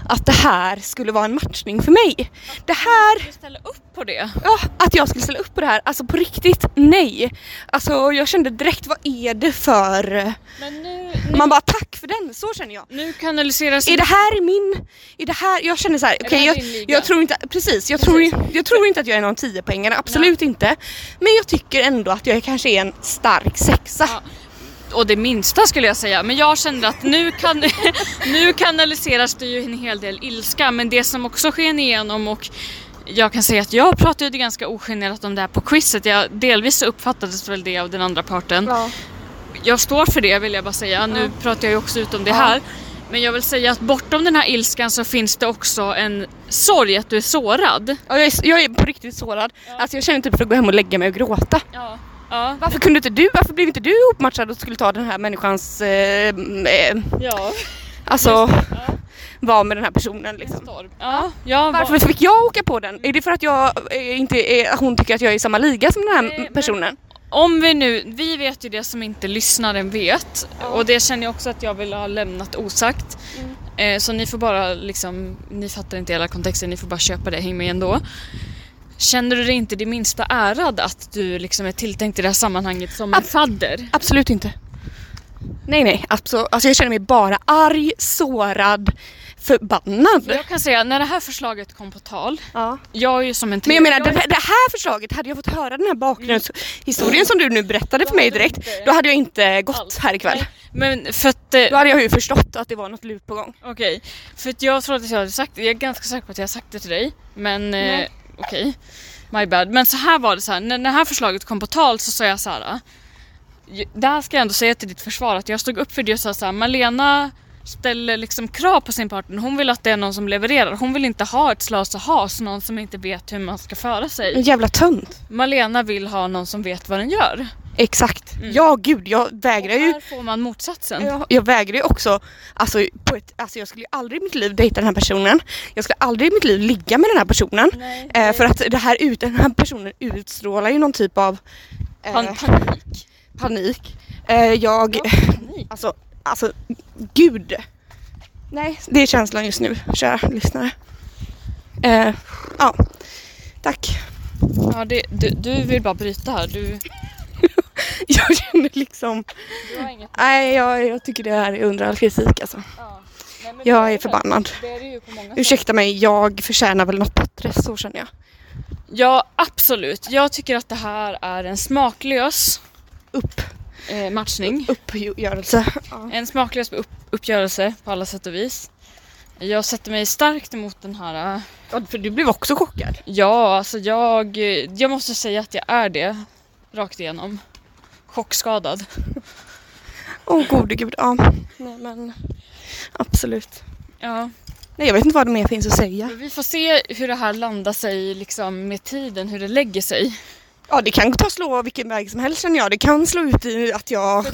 att det här skulle vara en matchning för mig? Det här Du ställer upp på det. Ja, att jag skulle ställa upp på det här. Alltså på riktigt, nej. Alltså jag kände direkt, vad är det för... Men nu, nu, Man bara, tack för den, så känner jag. nu kanaliseras... Är det här min... Är det här... Jag känner så här, okej här jag, jag tror inte... Precis, jag, Precis. Tror, jag tror inte att jag är någon 10 poängare absolut inte. Men jag tycker ändå att jag kanske är en stark sexa. Ja. Och det minsta skulle jag säga. Men jag kände att nu, kan, nu kanaliseras det ju en hel del ilska. Men det som också sken igenom och jag kan säga att jag pratade ganska ogenerat om det här på quizet. Jag, delvis så uppfattades väl det av den andra parten. Ja. Jag står för det vill jag bara säga. Nu pratar jag ju också ut om det här. Men jag vill säga att bortom den här ilskan så finns det också en sorg att du är sårad. Ja, jag, är, jag är på riktigt sårad. Alltså jag känner typ för att gå hem och lägga mig och gråta. Ja. ja. Varför kunde inte du, varför blev inte du uppmatchad och skulle ta den här människans, eh, eh, Ja. alltså Ja. vara med den här personen liksom. Ja. ja Varför fick jag åka på den? Är det för att jag eh, inte är, hon tycker att jag är i samma liga som den här Nej, men- personen? Om vi nu, vi vet ju det som inte lyssnaren vet och det känner jag också att jag vill ha lämnat osagt. Eh, så ni får bara liksom, ni fattar inte hela kontexten, ni får bara köpa det, häng med ändå. Känner du dig inte det minsta ärad att du liksom är tilltänkt i det här sammanhanget som en fadder? Absolut inte. Nej, nej. Alltså, alltså jag känner mig bara arg, sårad, förbannad. Jag kan säga, när det här förslaget kom på tal, Ja. jag är ju som en Men jag menar, det, här- det här förslaget, hade jag fått höra den här bakgrundshistorien som du nu berättade för mig direkt, då hade jag inte gått Alls. här ikväll. Men för att... eh, Då hade jag ju förstått att det var något lurt på gång. Okej, för att jag tror att jag hade sagt det, jag är ganska säker på att jag har sagt det till dig. Men eh, okej, my bad. Men så här var det så här, när det här förslaget kom på tal så sa jag så här. Det här ska jag ändå säga till ditt försvar att jag stod upp för det och sa så här, Malena ställer liksom krav på sin partner. Hon vill att det är någon som levererar. Hon vill inte ha ett slas och has, någon som inte vet hur man ska föra En sig. jävla tönt. Malena vill ha någon som vet vad den gör. Exakt. Mm. Ja gud, jag vägrar Och ju här får man motsatsen. Jag, jag vägrar ju också, alltså, på ett, alltså jag skulle ju aldrig i mitt liv dejta den här personen. Jag skulle aldrig i mitt liv ligga med den här personen. Nej, Eh, för att det här ut, den här personen utstrålar ju någon typ av eh, Pan- panik. panik. Eh, jag, panik. alltså, alltså gud. Nej, det är känslan just nu, kära lyssnare. Eh, ja, tack. Ja, det, du, du vill bara bryta här. Du, Jag känner liksom, nej jag, jag tycker det här är under all kritik alltså. Ja. Nej, Jag det är förbannad. Det är det många sätt. Ursäkta mig, jag förtjänar väl något bättre, så känner jag. Ja, absolut. Jag tycker att det här är en smaklös Upp, eh, matchning. uppgörelse. Ja. En smaklös upp, uppgörelse på alla sätt och vis. Jag sätter mig starkt emot den här. eh, Ja, för du blev också chockad. Ja, alltså jag, eh, jag måste säga att jag är det. Rakt igenom. Chockskadad. Åh gode gud, ja. Nej men absolut. Ja, Nej jag vet inte vad det mer finns att säga. vi får se hur det här landar sig liksom med tiden, hur det lägger sig. Ja det kan ta slå vilken väg som helst känner jag. Det kan slå ut i att jag...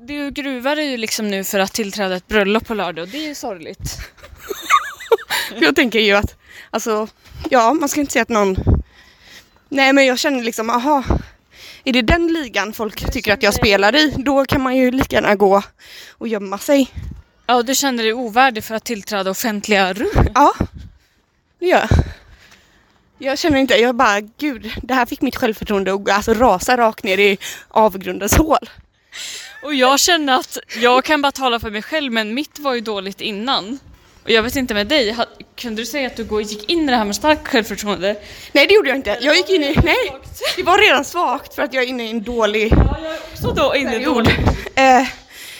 Du, du gruvar ju liksom nu för att tillträda ett bröllop på lördag och det är ju sorgligt. Jag tänker ju att, alltså, ja man ska inte säga att någon... Nej men jag känner liksom, aha. Är det den ligan folk tycker att jag spelar i, då kan man ju lika gärna gå och gömma sig. Ja, du känner dig ovärdig för att tillträda offentliga rum. Ja, det gör jag. Jag känner inte, jag bara gud, det här fick mitt självförtroende att alltså, rasa rakt ner i avgrundens hål. Och jag känner att jag kan bara tala för mig själv men mitt var ju dåligt innan. Och jag vet inte med dig, kunde du säga att du gick in i det här med starkt självförtroende? Nej det gjorde jag inte. Jag gick in i, nej, det var redan svagt för att jag är inne i en dålig Så då inne period. Eh,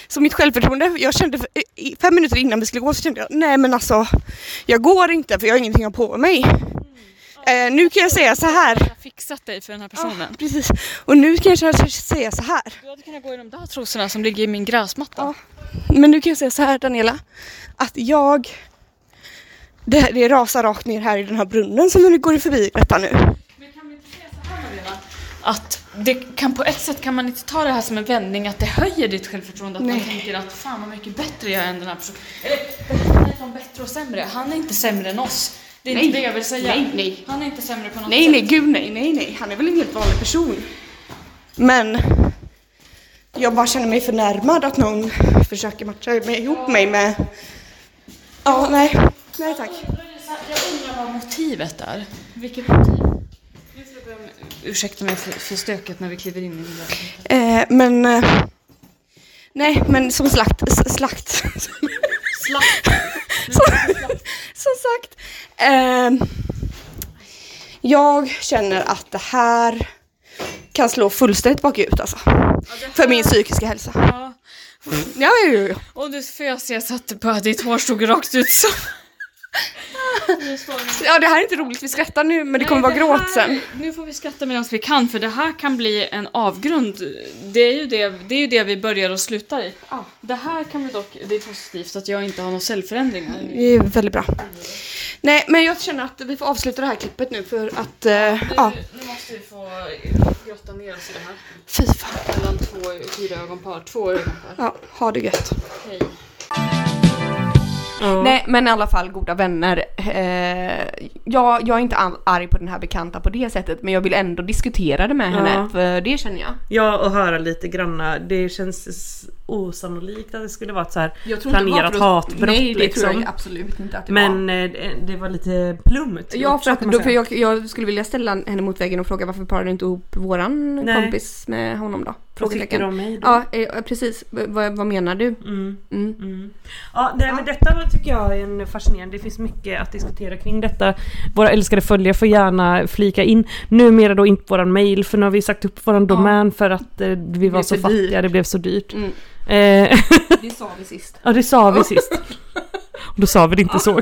så mitt självförtroende, jag kände i- fem minuter innan vi skulle gå så kände jag nej men alltså jag går inte för jag har ingenting att ha på mig. Eh, nu kan jag säga så här. Jag har fixat dig för den här personen. precis. Och nu kan jag säga så här. Du hade kunnat gå i de där trosorna som ligger i min gräsmatta. Ja. Men nu kan jag säga så här Daniela. Att jag... Det, det rasar rakt ner här i den här brunnen som vi går förbi detta nu. Men kan vi inte säga så här Marlena? Att det kan på ett sätt kan man inte ta det här som en vändning att det höjer ditt självförtroende. Att man Nej. tänker att fan vad mycket bättre jag är än den här personen. Eller från bättre och sämre. Han är inte sämre än oss. Det är Nej. inte det jag vill säga. Nej, nej. Han är inte sämre på något Nej, sätt. nej, gud nej, nej, nej. Han är väl en helt vanlig person. Men jag bara känner mig förnärmad att någon försöker matcha mig, ihop mig med... Ja, nej. Nej tack. Jag undrar vad motivet är. Vilket motiv? Ursäkta mig för, för stöket när vi kliver in i där. Eh, men... Eh, nej, men som slakt... Slakt. Slakt. som, som sagt. ehm, jag känner att det här kan slå fullständigt bakut alltså. För min psykiska hälsa. Ja. Ja, ja, ja, ja. Och du får jag att, på att ditt hår stod rakt ut så. Ja, det här är inte roligt. Vi skrattar nu, men det kommer vara gråt sen. Nu får vi skratta medan vi kan för det här kan bli en avgrund. Det är ju det, det, är ju det vi börjar och slutar i. Ja. Det här kan vi dock, det är positivt att jag inte har några cellförändringar. Det är väldigt bra. Nej, men jag känner att vi får avsluta det här klippet nu för att... eh, ja, Nu, nu måste vi få grotta ner oss i det här. fy fan. Mellan två fyra ögonpar. Två ögonpar. Ja, ha det gött. Hej. Ja. Nej men i alla fall goda vänner. Eh, jag, jag är inte arg på den här bekanta på det sättet men jag vill ändå diskutera det med henne Ja. för det känner jag. Ja och höra lite granna, det känns osannolikt att det skulle vara ett så här det planerat hatbrott Nej det liksom. tror jag absolut inte att det var. Men eh, det- det var lite plumpt Ja för att då, för jag, jag skulle vilja ställa henne mot väggen och fråga varför parar du inte ihop våran Nej. kompis med honom då? Vad tycker du om mig då? Ja eh, precis, V- vad, menar du? Mm. Mm. Mm. Ja, nej, men detta tycker jag är en fascinerande. Det finns mycket att diskutera kring detta. Våra älskade följare får gärna flika in. Numera då inte våran mail för nu har vi sagt upp våran domän för att eh, vi var så fattiga, det blev så dyrt. Mm. Eh, Det sa vi sist. ja det sa vi sist. Och då sa vi det inte så.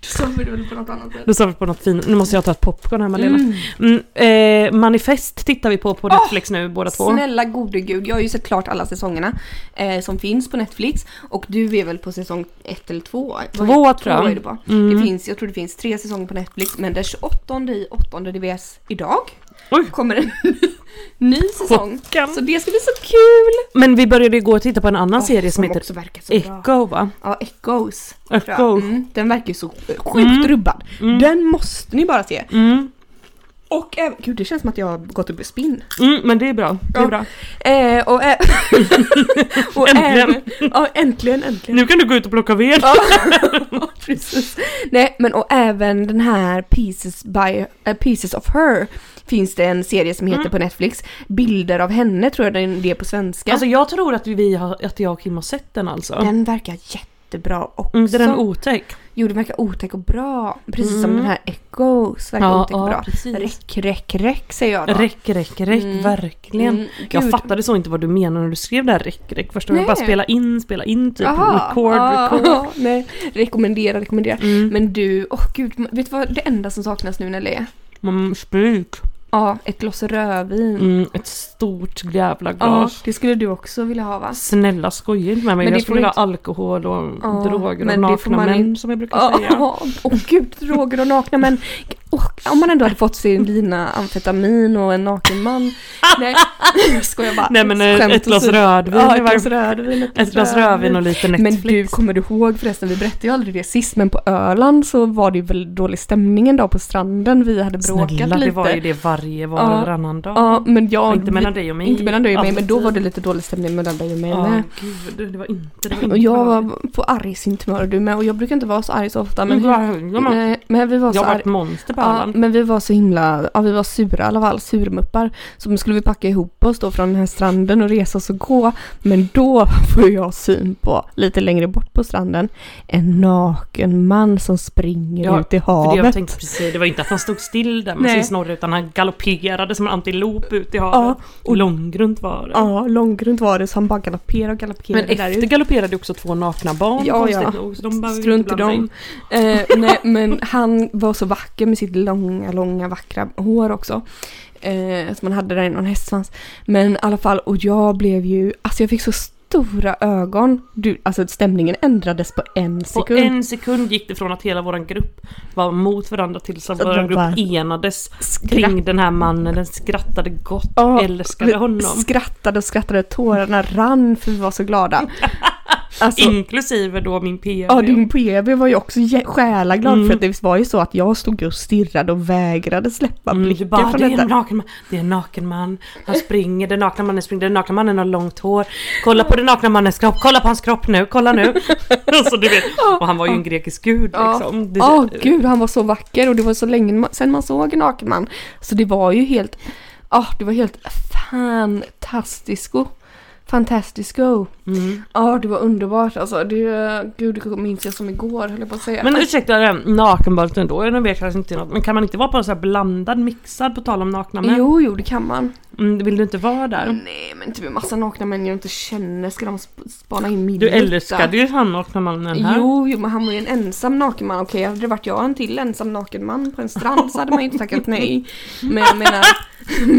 Då sa vi det väl på något annat sätt. Då sa vi på något fint. Nu måste jag ta ett popcorn här Malena. Mm. Mm, eh, manifest tittar vi på på Netflix nu båda två. Snälla gode gud, jag har ju sett klart alla säsongerna eh, som finns på Netflix och du är väl på säsong ett eller två? Två, Vad- tror jag. Två är det på. Mm. Det finns, jag tror det finns tre säsonger på Netflix men den 28 i 8 det VS idag Oj. kommer en ny säsong. Chocken. Så det ska bli så kul! Men vi började igår titta på en annan Åh, serie som heter också verkar så bra. Echo va? Ja, Echoes. tror jag. Echo. Mm, den verkar ju så sjukt Mm. rubbad. Mm. Den måste ni bara se. Mm. Och även, gud det känns som att jag har gått upp i spinn. Mm, men det är bra. Det är Ja. bra. Eh, och ä- och Äntligen. Även, ja, äntligen, äntligen. Nu kan du gå ut och plocka ved. Ja, precis. Nej, men och även den här Pieces, by, eh, Pieces of Her finns det en serie som heter Mm. på Netflix. Bilder av henne tror jag den- det är på svenska. Alltså jag tror att, vi har, att jag och Kim har sett den alltså. den verkar jättebra också. Mm, är den otäck? Jo, den verkar otäck och bra. Precis som Mm. den här Echoes verkar otäck och bra. Räck, räck, räck säger jag då. Räck, räck, räck, Mm. verkligen. Mm, Jag fattade så inte vad du menade när du skrev det här räck, räck. Först var Nej. bara spela in, spela in, typ Jaha, record, ja, record. nej, rekommendera, rekommendera. Mm. Men du, åh gud, vet du vad det enda som saknas nu Nelly är? Mm, sprit. Ja, ett glas rödvin. Mm, ett stort jävla Ja, glas. det skulle du också vilja ha va? Snälla skoja inte med mig. Men det jag skulle vilja ha inte- alkohol och Ja, droger och nakna män inte- som jag brukar säga. Ja, åh gud, droger och nakna män. Åh, om man ändå hade fått sin lina amfetamin och en naken man. Nej, skojar bara. Nej men ett glas rödvin. Ja, ett glas rödvin. ett glas rödvin och lite Men Netflix. du, kommer du ihåg förresten, vi berättade ju aldrig det sist, men på Öland så var det ju väl dålig stämning en dag på stranden. Vi hade bråkat Snälla, lite. det var ju det varje var Ja. och varannan dag. Ja, men jag... inte mellan dig och mig. Inte mellan dig och mig, men då var det lite dålig stämning mellan dig och mig Ja, med. gud, det var inte, det var inte Och jag var på argsint humör och du med, och jag brukar inte vara så arg så ofta. Men, Men men- nej, men vi var så Jag var ett monster Ja, men vi var så himla, ja vi var sura i alla fall, surmuppar. Så nu skulle vi packa ihop oss då från den här stranden och resa oss och gå. Men då får jag syn på, lite längre bort på stranden, en naken man som springer Ja, ut i För det jag havet. tänkte precis, det var inte att han stod still där med Nej. sin snorre utan han galopperade som en antilop ut i havet. Ja, och- Långgrunt var det. Ja, långgrunt var det så han bara galopperade och galopperade Men där efter ut. galopperade också två nakna barn Ja, konstigt ja. nog. Så de Strunt i dem. Eh, nej, men han var så vacker med sitt långa, långa vackra hår också. Eh, som han hade där i någon hästsvans. Men i alla fall, och jag blev ju, alltså jag fick så stora ögon. Du, alltså stämningen ändrades på en På sekund. en sekund gick det från att hela våran grupp var mot varandra tills att det grupp enades Skratt- kring den här mannen. Den skrattade gott, Ja, älskade honom. Skrattade och skrattade, tårarna rann för vi var så glada. Alltså, Inklusive då min PV. Ja, din PV var ju också jä- själaglad Mm. för att det var ju så att jag stod och stirrade och vägrade släppa Mm, blicken bara, från det är en detta. naken man, det är en naken man, han springer, den nakna mannen springer, den nakna mannen har långt hår. Kolla på den nakna mannens kropp, kolla på hans kropp nu, kolla nu. alltså, du vet, och han var ju en grekisk gud Ja. liksom. Ja, gud han var så vacker och det var så länge sedan man såg en naken man. Så det var ju helt, ja det var helt fantastisko. Fantastico. Mm. Ja det var underbart alltså. Det, gud det minns jag som igår höll jag på att säga. Men ursäkta, nakenbadet ändå, jag vet kanske inte något, men kan man inte vara på en sån här blandad, mixad på tal om nakna män? Jo, jo det kan man. Mm, vill du inte vara där? Nej men typ en massa nakna män jag inte känner ska de sp- spana in min Du älskade ju han nakna mannen här. Jo, jo, men han var ju en ensam naken man. Okej, hade det varit jag en till ensam naken man på en strand så hade man ju inte tackat nej. Men jag menar,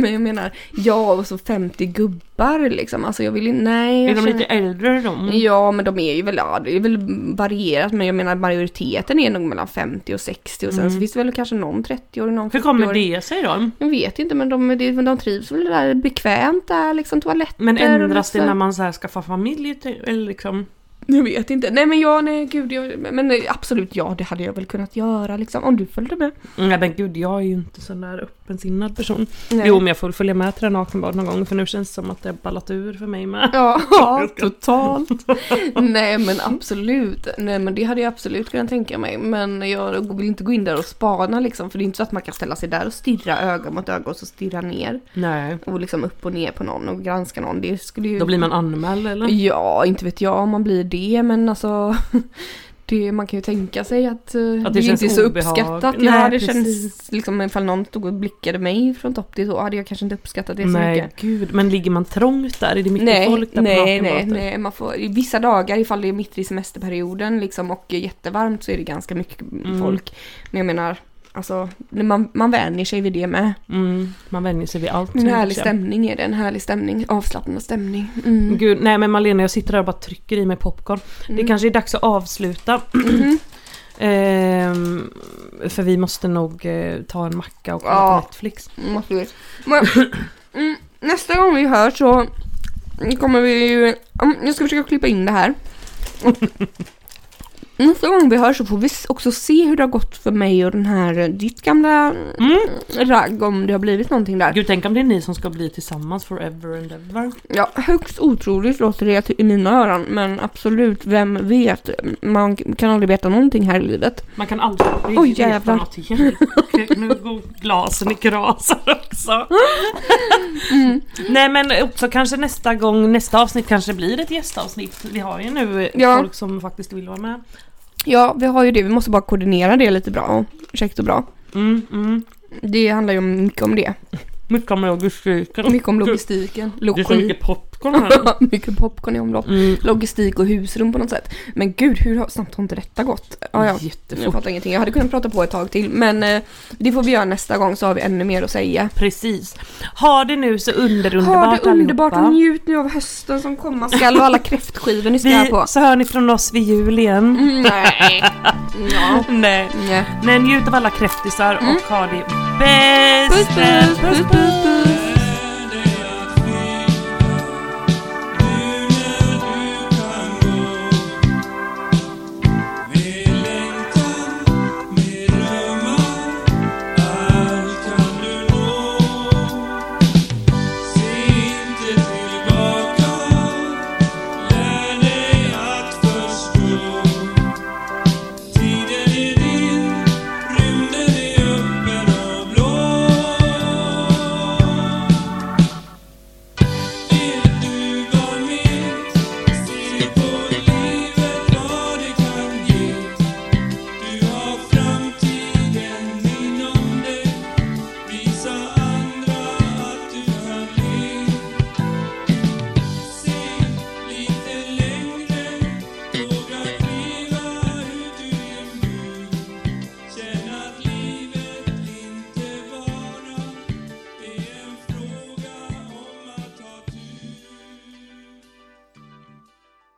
men jag menar, jag och så 50 gubbar liksom. Alltså jag vill ju, nej. Är de känner, lite äldre de? Ja, men de är ju väl, ja, det är väl varierat. Men jag menar majoriteten är nog mellan 50 och 60 och sen Mm. så finns det väl kanske någon 30-årig, någon Hur kommer 40-årig. det sig då? Jag vet inte, men de, men de trivs väl där bekvämt där, liksom toaletter Men och ändras det när man så här skaffar familj? Eller liksom? Jag vet inte. Nej men ja, nej gud. Jag, men nej, absolut ja, det hade jag väl kunnat göra liksom. Om du följde med. Nej men gud, jag är ju inte sån där öppensinnad person. Nej. Jo men jag får följa med till den nakenbad någon gång för nu känns det som att det har ballat ur för mig med. Ja, ja totalt. Nej men absolut. Nej men det hade jag absolut kunnat tänka mig. Men jag vill inte gå in där och spana liksom. För det är inte så att man kan ställa sig där och stirra öga mot öga och så stirra ner. Nej. Och liksom upp och ner på någon och granska någon. Det skulle ju... Då blir man anmäld eller? Ja, inte vet jag om man blir det men alltså det, man kan ju tänka sig att, eh, Att det, det känns inte är så obehag. uppskattat. Nej, ja, det precis. känns liksom ifall någon stod och blickade mig från topp till så hade jag kanske inte uppskattat det så Nej mycket. gud, men ligger man trångt där? Är det mycket Nej, folk där på nej, nej, nej, man får, vissa dagar ifall det är mitt i semesterperioden liksom och jättevarmt så är det ganska mycket Mm. folk. Men jag menar, alltså man, man vänjer sig vid det med. Mm, man vänjer sig vid allt. En härlig stämning är det, en härlig stämning, avslappnad stämning. Mm. Gud, nej men Malena jag sitter där och bara trycker i mig popcorn. Det Mm. kanske är dags att avsluta. Mhm. Ehm, för vi måste nog eh, ta en macka och kolla Ja. på Netflix. Vi. Men, mm, nästa gång vi hörs så kommer vi ju... mm, Jag ska försöka klippa in det här. Nästa gång vi hörs så får vi också se hur det har gått för mig och den här, eh, ditt gamla Mm. ragg om det har blivit någonting där. Gud tänk om det är ni som ska bli tillsammans forever and ever. Ja, högst otroligt låter det i mina öron men absolut, vem vet? Man kan aldrig veta någonting här i livet. Man kan aldrig Oj, jävlar. något nu går glasen i krasar också. Mm. Nej men också kanske nästa gång, nästa avsnitt kanske blir ett gästavsnitt. Vi har ju nu eh, Ja. folk som faktiskt vill vara med. Ja, vi har ju det. Vi måste bara koordinera det lite bra. Ursäkta bra. Mm, mm. Det handlar ju om- mycket om det. Mycket om logistiken. Mycket om logistiken. Det är så Logi. mycket popcorn här. mycket popcorn i omlopp. Mm. Logistik och husrum på något sätt. Men gud, hur har- snabbt har inte detta gått? Ja, ja. Jag Jättefort. fattar ingenting. Jag hade kunnat prata på ett tag till. Men eh, det får vi göra nästa gång så har vi ännu mer att säga. Precis. Ha det nu så underunderbart Ha det underbart och allihopa. njut nu av hösten som komma skall och alla kräftskivor ni ska Vi, på. så hör ni från oss vid jul igen. Mm, nej. Ja. Nej. Nej. Men njut av alla kräftisar Mm. och ha det bäst. Puss puss, puss puss puss.